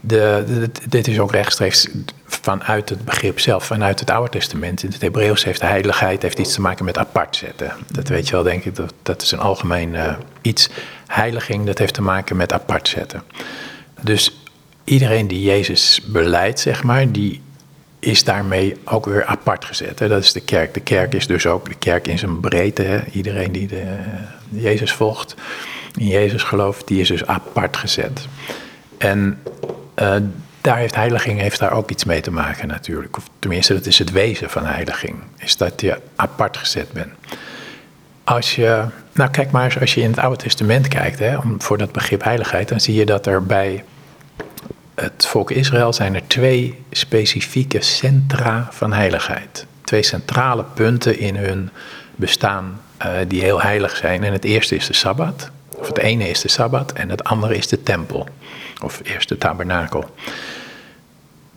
De, dit is ook rechtstreeks vanuit het begrip zelf, vanuit het Oude Testament. In het Hebreeuws heeft de heiligheid heeft iets te maken met apart zetten. Dat weet je wel, denk ik. Dat, dat is een algemeen uh, iets. Heiliging, dat heeft te maken met apart zetten. Dus iedereen die Jezus beleidt, zeg maar, die is daarmee ook weer apart gezet. Hè? Dat is de kerk. De kerk is dus ook de kerk in zijn breedte. Hè? Iedereen die de Jezus volgt in Jezus gelooft, die is dus apart gezet. En uh, daar heeft heiliging heeft daar ook iets mee te maken natuurlijk. Of tenminste, dat is het wezen van heiliging. Is dat je apart gezet bent. Als je, nou kijk maar eens, als je in het Oude Testament kijkt, hè, om, voor dat begrip heiligheid, dan zie je dat er bij het volk Israël zijn er twee specifieke centra van heiligheid. Twee centrale punten in hun bestaan uh, die heel heilig zijn. En het eerste is de Sabbat. Of het ene is de Sabbat en het andere is de tempel. Of eerst de tabernakel.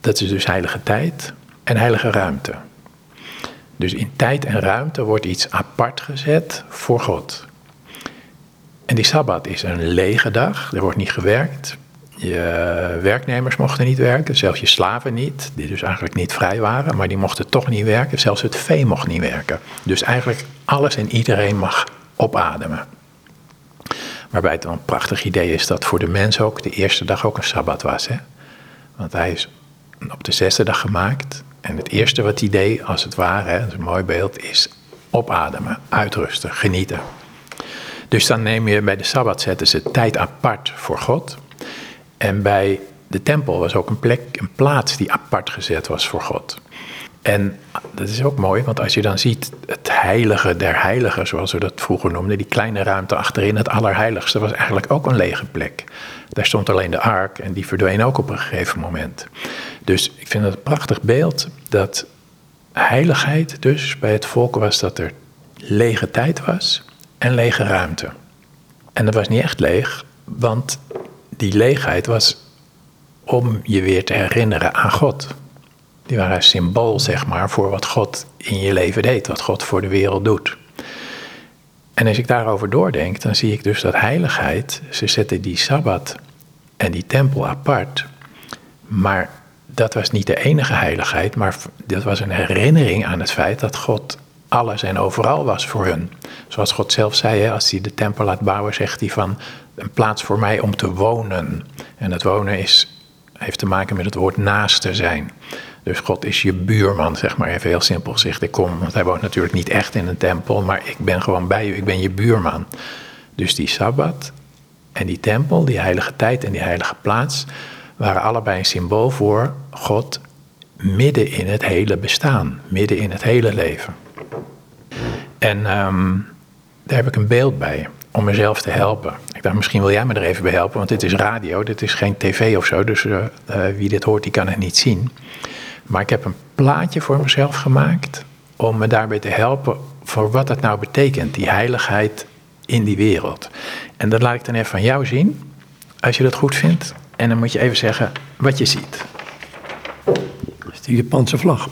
Dat is dus heilige tijd en heilige ruimte. Dus in tijd en ruimte wordt iets apart gezet voor God. En die Sabbat is een lege dag, er wordt niet gewerkt. Je werknemers mochten niet werken, zelfs je slaven niet, die dus eigenlijk niet vrij waren, maar die mochten toch niet werken. Zelfs het vee mocht niet werken. Dus eigenlijk alles en iedereen mag opademen. Waarbij het wel een prachtig idee is dat voor de mens ook de eerste dag ook een sabbat was. Hè? Want hij is op de zesde dag gemaakt. En het eerste wat hij deed, als het ware, hè, dat is een mooi beeld, is opademen, uitrusten, genieten. Dus dan neem je bij de sabbat zetten ze tijd apart voor God. En bij de tempel was ook een plek, een plaats die apart gezet was voor God. En dat is ook mooi, want als je dan ziet het heilige der heiligen, zoals we dat vroeger noemden, die kleine ruimte achterin, het allerheiligste, was eigenlijk ook een lege plek. Daar stond alleen de ark en die verdween ook op een gegeven moment. Dus ik vind het een prachtig beeld dat heiligheid dus bij het volk was dat er lege tijd was en lege ruimte. En dat was niet echt leeg, want die leegheid was om je weer te herinneren aan God. Die waren symbool, zeg maar, voor wat God in je leven deed, wat God voor de wereld doet. En als ik daarover doordenk, dan zie ik dus dat heiligheid, ze zetten die sabbat en die tempel apart, maar dat was niet de enige heiligheid, maar dat was een herinnering aan het feit dat God alles en overal was voor hun. Zoals God zelf zei, als hij de tempel laat bouwen, zegt hij van een plaats voor mij om te wonen. En het wonen is, heeft te maken met het woord naaste zijn. Dus God is je buurman, zeg maar even heel simpel gezegd. Ik kom, want hij woont natuurlijk niet echt in een tempel, maar ik ben gewoon bij je, ik ben je buurman. Dus die Sabbat en die tempel, die heilige tijd en die heilige plaats, waren allebei een symbool voor God midden in het hele bestaan, midden in het hele leven. En ehm, daar heb ik een beeld bij om mezelf te helpen. Ik dacht, misschien wil jij me er even bij helpen, want dit is radio, dit is geen tv of zo, dus uh, wie dit hoort, die kan het niet zien. Maar ik heb een plaatje voor mezelf gemaakt om me daarbij te helpen voor wat het nou betekent, die heiligheid in die wereld. En dat laat ik dan even van jou zien, als je dat goed vindt. En dan moet je even zeggen wat je ziet. Dat is de Japanse vlag.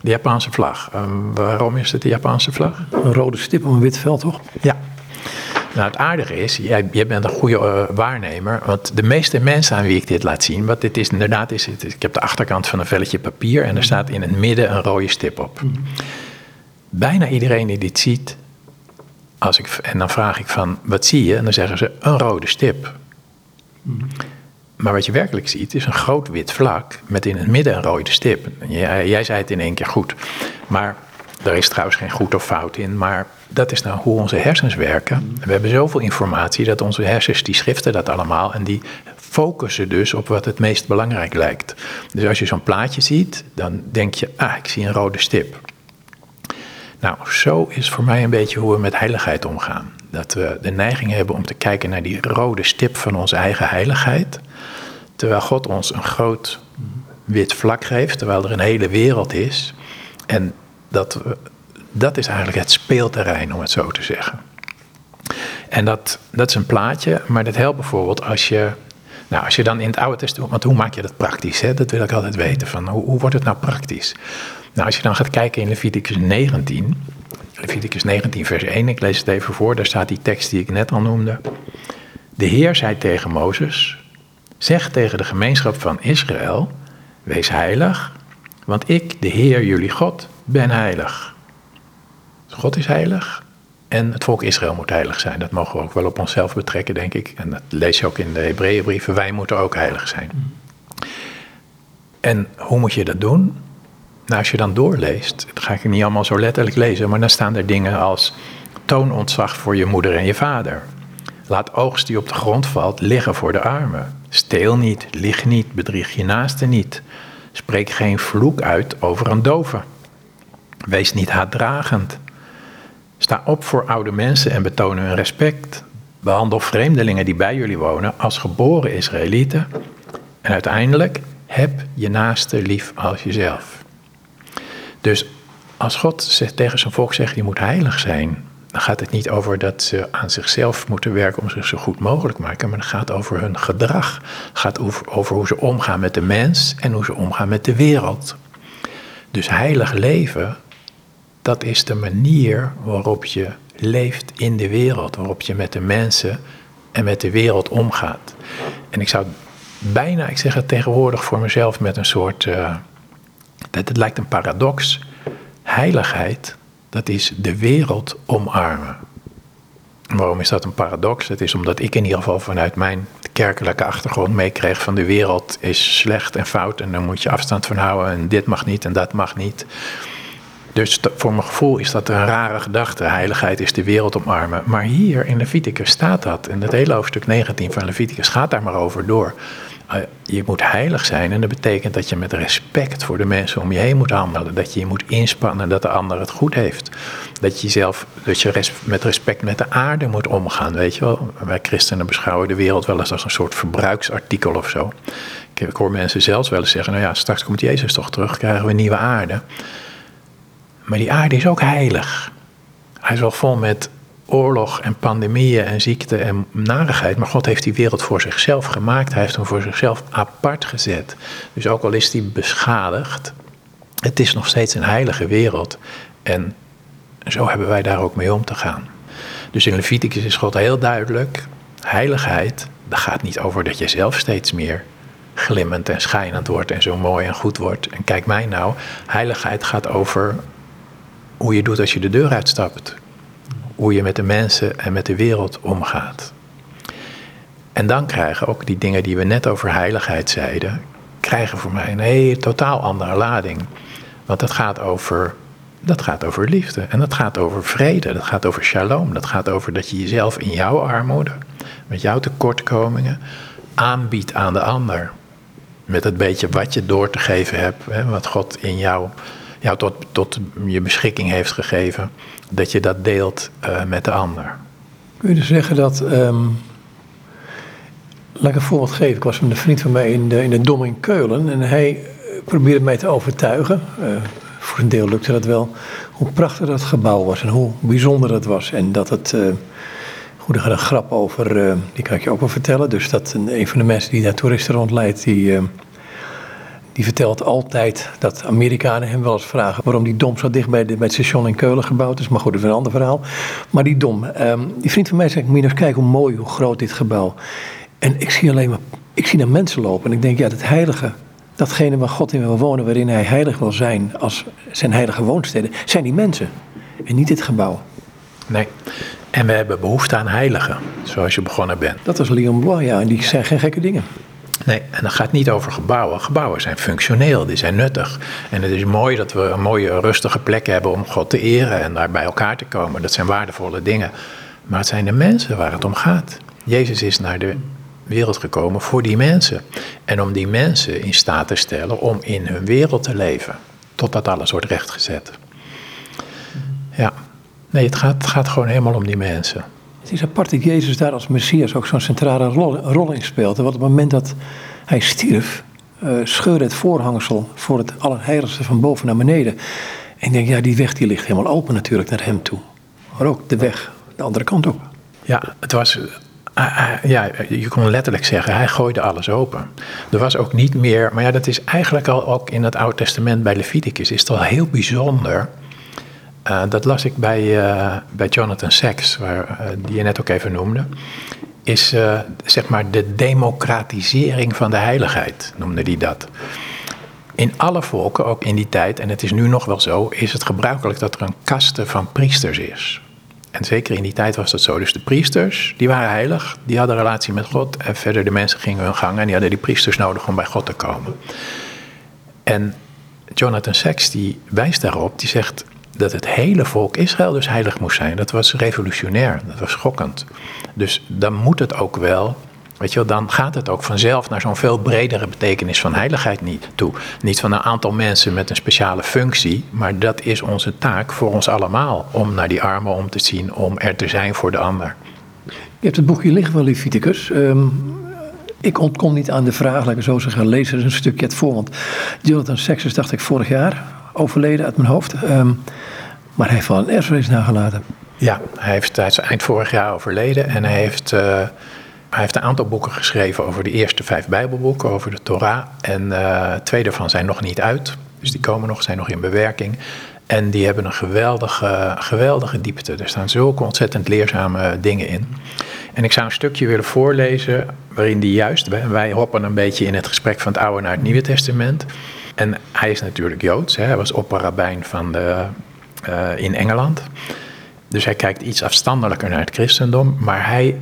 De Japanse vlag. Um, waarom is het de Japanse vlag? Een rode stip op een wit veld, toch? Ja. Nou, het aardige is, jij, jij bent een goede uh, waarnemer, want de meeste mensen aan wie ik dit laat zien, want dit is inderdaad, is het, ik heb de achterkant van een velletje papier en er staat in het midden een rode stip op. Bijna iedereen die dit ziet, als ik, en dan vraag ik van, wat zie je? En dan zeggen ze, een rode stip. Maar wat je werkelijk ziet is een groot wit vlak met in het midden een rode stip. Jij, jij zei het in één keer goed. Maar er is trouwens geen goed of fout in, maar dat is nou hoe onze hersens werken. We hebben zoveel informatie dat onze hersens die schriften dat allemaal en die focussen dus op wat het meest belangrijk lijkt. Dus als je zo'n plaatje ziet, dan denk je, ah, ik zie een rode stip. Nou, zo is voor mij een beetje hoe we met heiligheid omgaan. Dat we de neiging hebben om te kijken naar die rode stip van onze eigen heiligheid. Terwijl God ons een groot wit vlak geeft, terwijl er een hele wereld is. En dat, dat is eigenlijk het speelterrein, om het zo te zeggen. En dat, dat is een plaatje, maar dat helpt bijvoorbeeld als je. Nou, als je dan in het Oude Testament. Want hoe maak je dat praktisch? Hè? Dat wil ik altijd weten. Van, hoe, hoe wordt het nou praktisch? Nou, als je dan gaat kijken in Leviticus 19. Leviticus 19, vers 1, ik lees het even voor. Daar staat die tekst die ik net al noemde. De Heer zei tegen Mozes: Zeg tegen de gemeenschap van Israël: Wees heilig, want ik, de Heer jullie God, ben heilig. God is heilig en het volk Israël moet heilig zijn. Dat mogen we ook wel op onszelf betrekken, denk ik. En dat lees je ook in de Hebreeënbrieven. Wij moeten ook heilig zijn. En hoe moet je dat doen? Nou, als je dan doorleest, dat ga ik niet allemaal zo letterlijk lezen, maar dan staan er dingen als toon ontzag voor je moeder en je vader. Laat oogst die op de grond valt liggen voor de armen. Steel niet, lieg niet, bedrieg je naaste niet. Spreek geen vloek uit over een dove. Wees niet haatdragend. Sta op voor oude mensen en betoon hun respect. Behandel vreemdelingen die bij jullie wonen als geboren Israëlieten. En uiteindelijk heb je naaste lief als jezelf. Dus als God tegen zijn volk zegt, je moet heilig zijn, dan gaat het niet over dat ze aan zichzelf moeten werken om zich zo goed mogelijk te maken, maar het gaat over hun gedrag. Het gaat over, over hoe ze omgaan met de mens en hoe ze omgaan met de wereld. Dus heilig leven, dat is de manier waarop je leeft in de wereld, waarop je met de mensen en met de wereld omgaat. En ik zou bijna, ik zeg het tegenwoordig voor mezelf met een soort, uh, dat het lijkt een paradox. Heiligheid dat is de wereld omarmen. Waarom is dat een paradox? Het is omdat ik in ieder geval vanuit mijn kerkelijke achtergrond meekreeg van de wereld is slecht en fout en daar moet je afstand van houden en dit mag niet en dat mag niet. Dus voor mijn gevoel is dat een rare gedachte. Heiligheid is de wereld omarmen. Maar hier in Leviticus staat dat. En het hele hoofdstuk 19 van Leviticus gaat daar maar over door. Eh, je moet heilig zijn en dat betekent dat je met respect voor de mensen om je heen moet handelen. Dat je je moet inspannen dat de ander het goed heeft. Dat je jezelf, dat je met respect met de aarde moet omgaan, weet je wel. Wij christenen beschouwen de wereld wel eens als een soort verbruiksartikel of zo. Ik hoor mensen zelfs wel eens zeggen, nou ja, straks komt Jezus toch terug, krijgen we nieuwe aarde. Maar die aarde is ook heilig. Hij is wel vol met oorlog en pandemieën en ziekte en narigheid. Maar God heeft die wereld voor zichzelf gemaakt. Hij heeft hem voor zichzelf apart gezet. Dus ook al is die beschadigd, het is nog steeds een heilige wereld. En zo hebben wij daar ook mee om te gaan. Dus in Leviticus is God heel duidelijk: heiligheid, dat gaat niet over dat je zelf steeds meer glimmend en schijnend wordt en zo mooi en goed wordt. En kijk mij nou, heiligheid gaat over hoe je doet als je de deur uitstapt. Hoe je met de mensen en met de wereld omgaat. En dan krijgen ook die dingen die we net over heiligheid zeiden, krijgen voor mij een hele totaal andere lading. Want dat gaat over, dat gaat over liefde en dat gaat over vrede, dat gaat over shalom, dat gaat over dat je jezelf in jouw armoede, met jouw tekortkomingen, aanbiedt aan de ander. Met het beetje wat je door te geven hebt, hè, wat God in jou, jou tot, tot je beschikking heeft gegeven, dat je dat deelt uh, met de ander. Kun je dus zeggen dat um Laat ik een voorbeeld geven. Ik was een vriend van mij in de, in de Dom in Keulen en hij probeerde mij te overtuigen. Uh, voor een deel lukte dat wel. Hoe prachtig dat gebouw was en hoe bijzonder dat was. En dat het. Uh, goed, er gaat een grap over, die kan ik je ook wel vertellen. Dus dat een, een van de mensen die daar toeristen rondleidt, die, die vertelt altijd dat Amerikanen hem wel eens vragen waarom die dom zo dicht bij, de, bij het station in Keulen gebouwd is. Maar goed, dat is een ander verhaal. Maar die dom, um, die vriend van mij zegt, eens kijken hoe mooi, hoe groot dit gebouw en ik zie alleen maar, ik zie naar mensen lopen en ik denk, ja, het heilige, datgene waar God in wil wonen, waarin hij heilig wil zijn als zijn heilige woonsteden, zijn die mensen en niet dit gebouw. Nee, en we hebben behoefte aan heiligen, zoals je begonnen bent. Dat was Leon Blois, ja, en die zijn geen gekke dingen. Nee, en dat gaat niet over gebouwen. Gebouwen zijn functioneel, die zijn nuttig. En het is mooi dat we een mooie, rustige plek hebben om God te eren en daar bij elkaar te komen. Dat zijn waardevolle dingen. Maar het zijn de mensen waar het om gaat. Jezus is naar de wereld gekomen voor die mensen. En om die mensen in staat te stellen om in hun wereld te leven. Totdat alles wordt rechtgezet. Ja, nee, het gaat, het gaat gewoon helemaal om die mensen. Het is apart dat Jezus daar als Messias ook zo'n centrale rol, in speelt. Want op het moment dat hij stierf, uh, scheurde het voorhangsel voor het allerheiligste van boven naar beneden. En ik denk, ja, die weg die ligt helemaal open natuurlijk naar hem toe. Maar ook de weg, de andere kant op. Ja, het was Ah, ah, ja, je kon letterlijk zeggen, hij gooide alles open. Er was ook niet meer, maar ja, dat is eigenlijk al ook in het Oude Testament bij Leviticus, is het al heel bijzonder. Uh, dat las ik bij, uh, bij Jonathan Sacks, waar, uh, die je net ook even noemde. Is zeg maar de democratisering van de heiligheid, noemde hij dat. In alle volken, ook in die tijd, en het is nu nog wel zo, is het gebruikelijk dat er een kaste van priesters is. En zeker in die tijd was dat zo. Dus de priesters, die waren heilig, die hadden relatie met God. En verder de mensen gingen hun gang en die hadden die priesters nodig om bij God te komen. En Jonathan Sacks die wijst daarop, die zegt dat het hele volk Israël dus heilig moest zijn. Dat was revolutionair, dat was schokkend. Dus dan moet het ook wel Weet je wel, dan gaat het ook vanzelf naar zo'n veel bredere betekenis van heiligheid niet toe. Niet van een aantal mensen met een speciale functie, maar dat is onze taak voor ons allemaal. Om naar die armen om te zien, om er te zijn voor de ander. Je hebt het boekje liggen van Leviticus. Um, ik ontkom niet aan de vraag, laat ik zo zeggen, lees er een stukje het voor. Want Jonathan Sextus dacht ik vorig jaar, overleden uit mijn hoofd. Um, maar hij heeft wel een erfenis nagelaten. Ja, hij heeft eind vorig jaar overleden en hij heeft... Uh, hij heeft een aantal boeken geschreven over de eerste vijf Bijbelboeken, over de Torah. En uh, twee daarvan zijn nog niet uit. Dus die komen nog, zijn nog in bewerking. En die hebben een geweldige, geweldige diepte. Er staan zulke ontzettend leerzame dingen in. En ik zou een stukje willen voorlezen waarin die juist, wij hoppen een beetje in het gesprek van het Oude naar het Nieuwe Testament. En hij is natuurlijk Joods, hè? hij was opperrabijn van de, uh, in Engeland. Dus hij kijkt iets afstandelijker naar het christendom, maar hij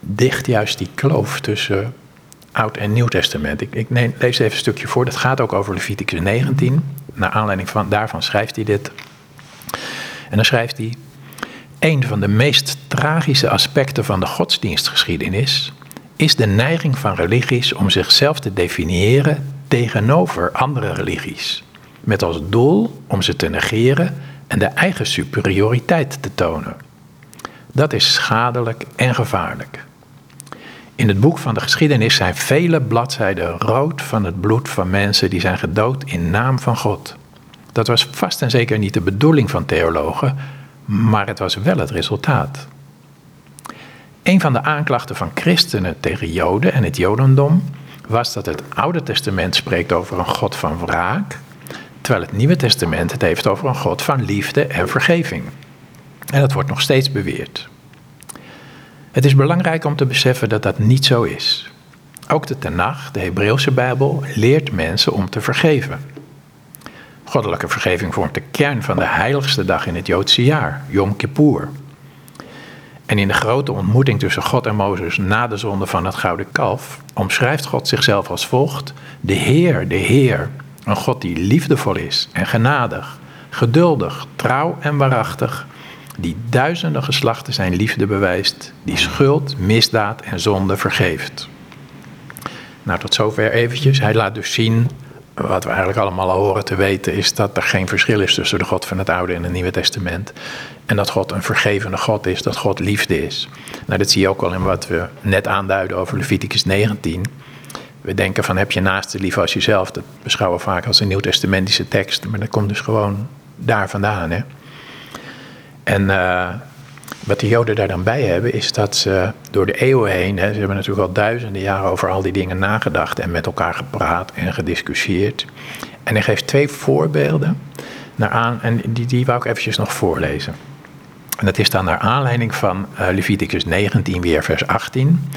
dicht juist die kloof tussen Oud en Nieuw Testament. Ik, ik neem, lees even een stukje voor. Dat gaat ook over Leviticus 19. Naar aanleiding van, daarvan schrijft hij dit. En dan schrijft hij: Een van de meest tragische aspecten van de godsdienstgeschiedenis is de neiging van religies om zichzelf te definiëren tegenover andere religies. Met als doel om ze te negeren en de eigen superioriteit te tonen. Dat is schadelijk en gevaarlijk. In het boek van de geschiedenis zijn vele bladzijden rood van het bloed van mensen die zijn gedood in naam van God. Dat was vast en zeker niet de bedoeling van theologen, maar het was wel het resultaat. Een van de aanklachten van christenen tegen Joden en het Jodendom was dat het Oude Testament spreekt over een God van wraak, terwijl het Nieuwe Testament het heeft over een God van liefde en vergeving. En dat wordt nog steeds beweerd. Het is belangrijk om te beseffen dat dat niet zo is. Ook de Tenach, de Hebreeuwse Bijbel, leert mensen om te vergeven. Goddelijke vergeving vormt de kern van de heiligste dag in het Joodse jaar, Yom Kippur. En in de grote ontmoeting tussen God en Mozes na de zonde van het gouden kalf omschrijft God zichzelf als volgt: De Heer, de Heer, een God die liefdevol is en genadig, geduldig, trouw en waarachtig, die duizenden geslachten zijn liefde bewijst, die schuld, misdaad en zonde vergeeft. Nou, tot zover eventjes. Hij laat dus zien, wat we eigenlijk allemaal al horen te weten, is dat er geen verschil is tussen de God van het Oude en het Nieuwe Testament. En dat God een vergevende God is, dat God liefde is. Nou, dat zie je ook al in wat we net aanduiden over Leviticus 19. We denken van heb je naast lief als jezelf. Dat beschouwen we vaak als een nieuwtestamentische tekst. Maar dat komt dus gewoon daar vandaan. Hè? En uh, wat de Joden daar dan bij hebben, is dat ze door de eeuwen heen, hè, ze hebben natuurlijk al duizenden jaren over al die dingen nagedacht en met elkaar gepraat en gediscussieerd. En hij geeft twee voorbeelden naar aan, en die, die wou ik eventjes nog voorlezen. En dat is dan naar aanleiding van uh, Leviticus 19, weer vers 18.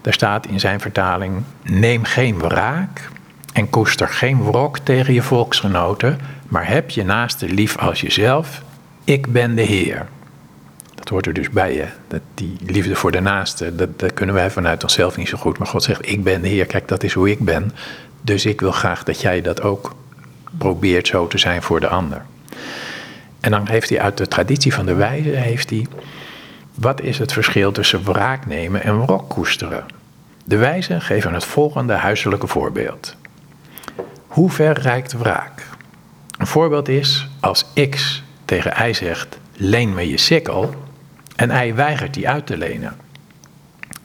Daar staat in zijn vertaling: Neem geen wraak en koester geen wrok tegen je volksgenoten, maar heb je naaste lief als jezelf. Ik ben de Heer. Dat hoort er dus bij je. Dat die liefde voor de naaste, dat, dat kunnen wij vanuit onszelf niet zo goed. Maar God zegt: Ik ben de Heer. Kijk, dat is hoe ik ben. Dus ik wil graag dat jij dat ook probeert zo te zijn voor de ander. En dan heeft hij uit de traditie van de wijze, heeft hij, wat is het verschil tussen wraak nemen en wrok koesteren? De wijzen geven het volgende huiselijke voorbeeld. Hoe ver reikt wraak? Een voorbeeld is als X tegen Y zegt: leen me je sikkel, en Y weigert die uit te lenen.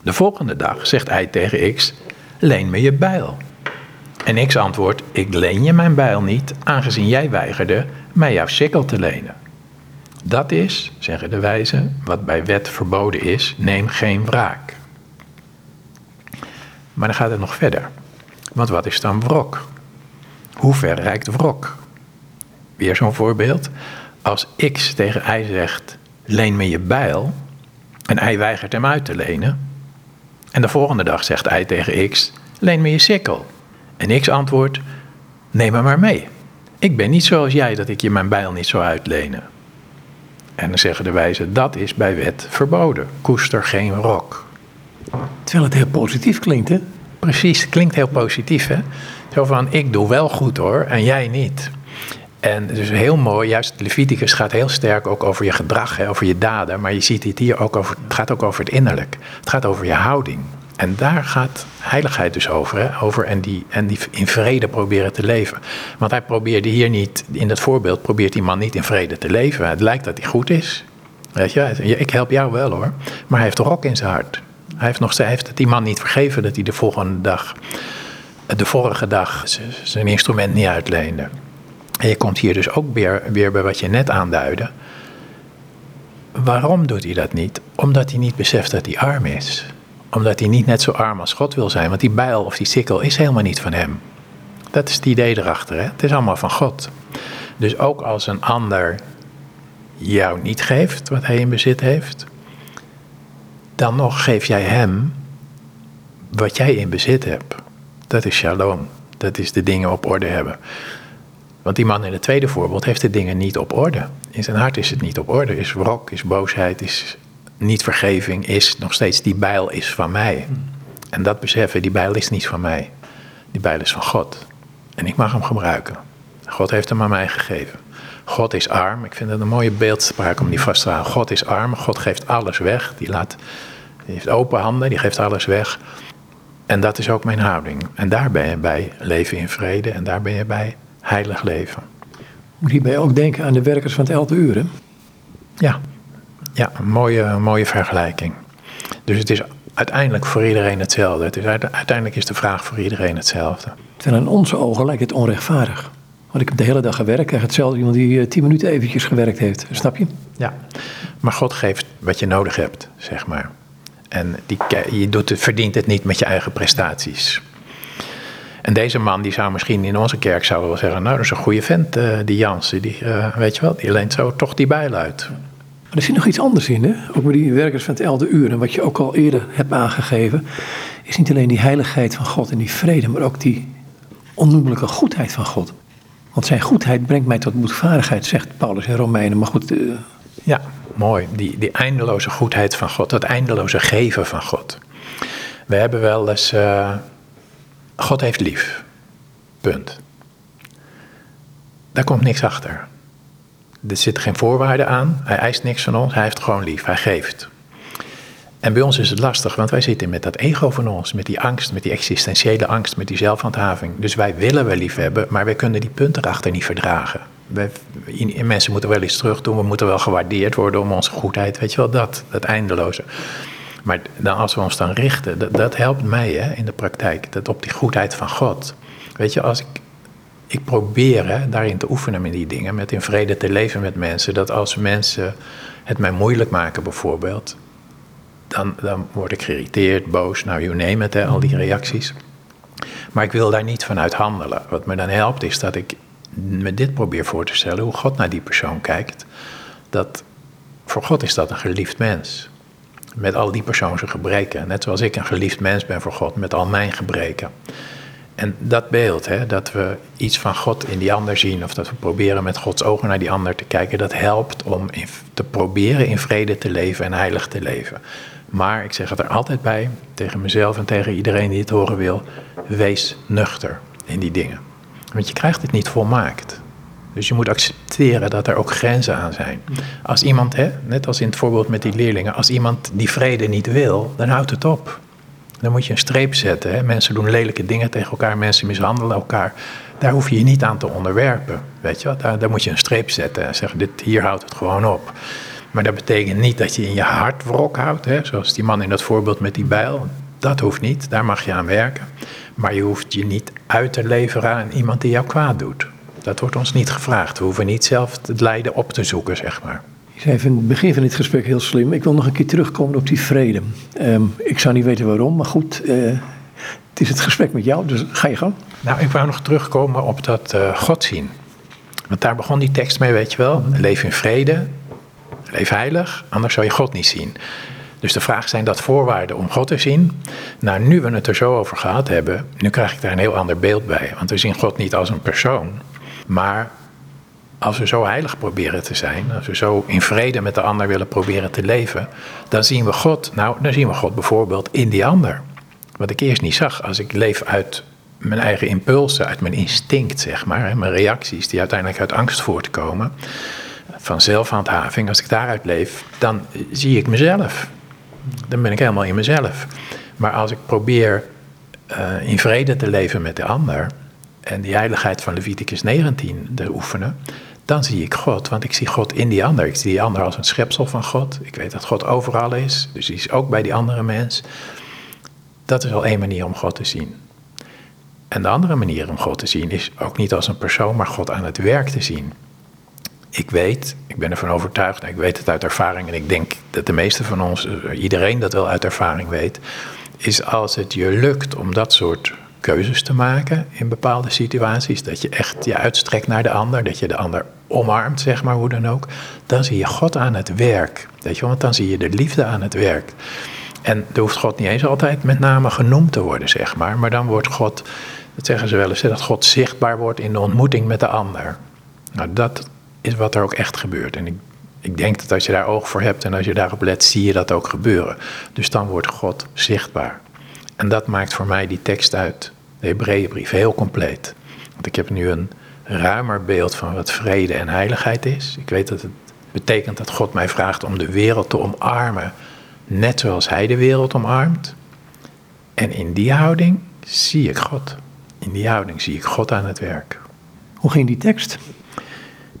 De volgende dag zegt Y tegen X: leen me je bijl. En X antwoordt: ik leen je mijn bijl niet, aangezien jij weigerde mij jouw sikkel te lenen. Dat is, zeggen de wijzen, wat bij wet verboden is: neem geen wraak. Maar dan gaat het nog verder. Want wat is dan wrok? Hoe ver reikt wrok? Weer zo'n voorbeeld. Als X tegen Y zegt: leen me je bijl. En Y weigert hem uit te lenen. En de volgende dag zegt Y tegen X: leen me je sikkel. En X antwoordt: neem me maar mee. Ik ben niet zoals jij dat ik je mijn bijl niet zou uitlenen. En dan zeggen de wijzen: dat is bij wet verboden. Koester geen rok. Terwijl het heel positief klinkt, hè? Precies, klinkt heel positief, hè? Zo van: ik doe wel goed hoor, en jij niet. En dus heel mooi, juist Leviticus gaat heel sterk ook over je gedrag, hè, over je daden. Maar je ziet het hier ook over, het gaat ook over het innerlijk. Het gaat over je houding. En daar gaat heiligheid dus over. Hè? over en, die, en die in vrede proberen te leven. Want hij probeerde hier niet, in dat voorbeeld, probeert die man niet in vrede te leven. Het lijkt dat hij goed is. Weet je, ik help jou wel hoor. Maar hij heeft rok in zijn hart. Hij heeft, nog, hij heeft die man niet vergeven dat hij de volgende dag, de vorige dag, zijn instrument niet uitleende. En je komt hier dus ook weer, weer bij wat je net aanduidde. Waarom doet hij dat niet? Omdat hij niet beseft dat hij arm is. Omdat hij niet net zo arm als God wil zijn. Want die bijl of die sikkel is helemaal niet van hem. Dat is het idee erachter. Hè? Het is allemaal van God. Dus ook als een ander jou niet geeft wat hij in bezit heeft, dan nog geef jij hem wat jij in bezit hebt. Dat is shalom. Dat is de dingen op orde hebben. Want die man in het tweede voorbeeld heeft de dingen niet op orde. In zijn hart is het niet op orde. Is wrok, is boosheid, is niet vergeving, is nog steeds die bijl is van mij. En dat beseffen, die bijl is niet van mij. Die bijl is van God. En ik mag hem gebruiken. God heeft hem aan mij gegeven. God is arm. Ik vind het een mooie beeldspraak om die vast te houden. God is arm. God geeft alles weg. Die, laat, die heeft open handen. Die geeft alles weg. En dat is ook mijn houding. En daar ben je bij leven in vrede. En daar ben je bij heilig leven. Moet hierbij ook denken aan de werkers van het elfde uur, hè? Ja, ja een mooie, mooie vergelijking. Dus het is uiteindelijk voor iedereen hetzelfde. Het is, uiteindelijk is de vraag voor iedereen hetzelfde. Terwijl in onze ogen lijkt het onrechtvaardig. Want ik heb de hele dag gewerkt, krijg hetzelfde iemand die eh, tien minuten eventjes gewerkt heeft. Snap je? Ja, maar God geeft wat je nodig hebt, zeg maar. En die, je doet het, verdient het niet met je eigen prestaties. En deze man die zou misschien in onze kerk zouden wel zeggen, nou dat is een goede vent, uh, die Jansen, die, uh, weet je wel, die leent zo toch die bijl uit. Maar er zit nog iets anders in, hè? ook met die werkers van het elde uur. En wat je ook al eerder hebt aangegeven, is niet alleen die heiligheid van God en die vrede, maar ook die onnoemelijke goedheid van God. Want zijn goedheid brengt mij tot boetvaardigheid, zegt Paulus in Romeinen. Maar goed. Uh... Ja, mooi. Die, die eindeloze goedheid van God, dat eindeloze geven van God. We hebben wel eens. Uh, God heeft lief. Punt. Daar komt niks achter. Er zitten geen voorwaarden aan. Hij eist niks van ons. Hij heeft gewoon lief. Hij geeft. En bij ons is het lastig, want wij zitten met dat ego van ons, met die angst, met die existentiële angst, met die zelfhandhaving. Dus wij willen wel lief hebben, maar wij kunnen die punten erachter niet verdragen. Wij, mensen moeten wel iets terug doen, we moeten wel gewaardeerd worden om onze goedheid, weet je wel, dat, dat eindeloze. Maar dan, als we ons dan richten, dat, dat helpt mij hè, in de praktijk, dat op die goedheid van God. Weet je, als ik, ik probeer hè, daarin te oefenen met die dingen, met in vrede te leven met mensen, dat als mensen het mij moeilijk maken bijvoorbeeld, dan, dan word ik geïrriteerd, boos, nou, you name it, hè, al die reacties. Maar ik wil daar niet vanuit handelen. Wat me dan helpt is dat ik me dit probeer voor te stellen, hoe God naar die persoon kijkt. Dat voor God is dat een geliefd mens. Met al die persoonlijke gebreken. Net zoals ik een geliefd mens ben voor God, met al mijn gebreken. En dat beeld, hè, dat we iets van God in die ander zien, of dat we proberen met Gods ogen naar die ander te kijken, dat helpt om te proberen in vrede te leven en heilig te leven. Maar ik zeg het er altijd bij, tegen mezelf en tegen iedereen die het horen wil, wees nuchter in die dingen. Want je krijgt het niet volmaakt. Dus je moet accepteren dat er ook grenzen aan zijn. Als iemand, hè, net als in het voorbeeld met die leerlingen, als iemand die vrede niet wil, dan houdt het op. Dan moet je een streep zetten. Hè. Mensen doen lelijke dingen tegen elkaar, mensen mishandelen elkaar. Daar hoef je je niet aan te onderwerpen. Weet je wat? Daar, daar moet je een streep zetten en zeggen: dit, hier houdt het gewoon op. Maar dat betekent niet dat je in je hart wrok houdt, hè, zoals die man in dat voorbeeld met die bijl. Dat hoeft niet, daar mag je aan werken. Maar je hoeft je niet uit te leveren aan iemand die jou kwaad doet. Dat wordt ons niet gevraagd. We hoeven niet zelf het lijden op te zoeken, zeg maar. Je zei in het begin van dit gesprek heel slim. Ik wil nog een keer terugkomen op die vrede. Ehm, ik zou niet weten waarom, maar goed. Uh, het is het gesprek met jou, dus ga je gang. Nou, ik wou nog terugkomen op dat uh, God zien. Want daar begon die tekst mee, weet je wel. Leef in vrede, leef heilig, anders zou je God niet zien. Dus de vraag zijn dat voorwaarden om God te zien? Nou, nu we het er zo over gehad hebben, nu krijg ik daar een heel ander beeld bij. Want we zien God niet als een persoon, maar als we zo heilig proberen te zijn, als we zo in vrede met de ander willen proberen te leven, dan zien we God, nou, dan zien we God bijvoorbeeld in die ander. Wat ik eerst niet zag, als ik leef uit mijn eigen impulsen, uit mijn instinct, zeg maar, mijn reacties die uiteindelijk uit angst voortkomen, van zelfhandhaving, als ik daaruit leef, dan zie ik mezelf. Dan ben ik helemaal in mezelf. Maar als ik probeer uh, in vrede te leven met de ander en die heiligheid van Leviticus 19 te oefenen, dan zie ik God, want ik zie God in die ander. Ik zie die ander als een schepsel van God. Ik weet dat God overal is, dus die is ook bij die andere mens. Dat is al één manier om God te zien. En de andere manier om God te zien is ook niet als een persoon, maar God aan het werk te zien. Ik weet, ik ben ervan overtuigd, ik weet het uit ervaring, en ik denk dat de meeste van ons, iedereen dat wel uit ervaring weet, is als het je lukt om dat soort keuzes te maken in bepaalde situaties, dat je echt je uitstrekt naar de ander, dat je de ander omarmt, zeg maar, hoe dan ook, dan zie je God aan het werk. Weet je, want dan zie je de liefde aan het werk. En er hoeft God niet eens altijd met name genoemd te worden, zeg maar, maar dan wordt God, dat zeggen ze wel eens, dat God zichtbaar wordt in de ontmoeting met de ander. Nou, dat is wat er ook echt gebeurt. En ik, ik denk dat als je daar oog voor hebt en als je daarop let, zie je dat ook gebeuren. Dus dan wordt God zichtbaar. En dat maakt voor mij die tekst uit de Hebreeënbrief heel compleet. Want ik heb nu een ruimer beeld van wat vrede en heiligheid is. Ik weet dat het betekent dat God mij vraagt om de wereld te omarmen, net zoals Hij de wereld omarmt. En in die houding zie ik God. In die houding zie ik God aan het werk. Hoe ging die tekst?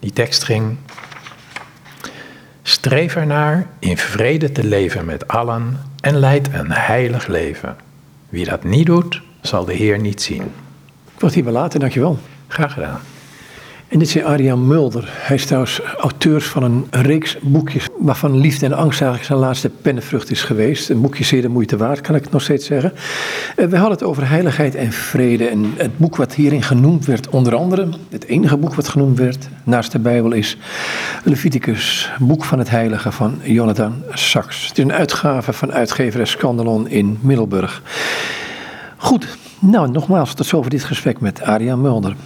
Die tekst ging. Streef ernaar in vrede te leven met allen en leid een heilig leven. Wie dat niet doet, zal de Heer niet zien. Ik het hier laten, dankjewel. Graag gedaan. En dit is Arjan Mulder. Hij is trouwens auteur van een reeks boekjes waarvan Liefde en Angst eigenlijk zijn laatste pennenvrucht is geweest. Een boekje zeer de moeite waard, kan ik nog steeds zeggen. Eh, we hadden het over heiligheid en vrede. En het boek wat hierin genoemd werd, onder andere, het enige boek wat genoemd werd naast de Bijbel, is Leviticus, boek van het heilige van Jonathan Sachs. Het is een uitgave van uitgever Scandalon in Middelburg. Goed, nou nogmaals tot zover dit gesprek met Arjan Mulder.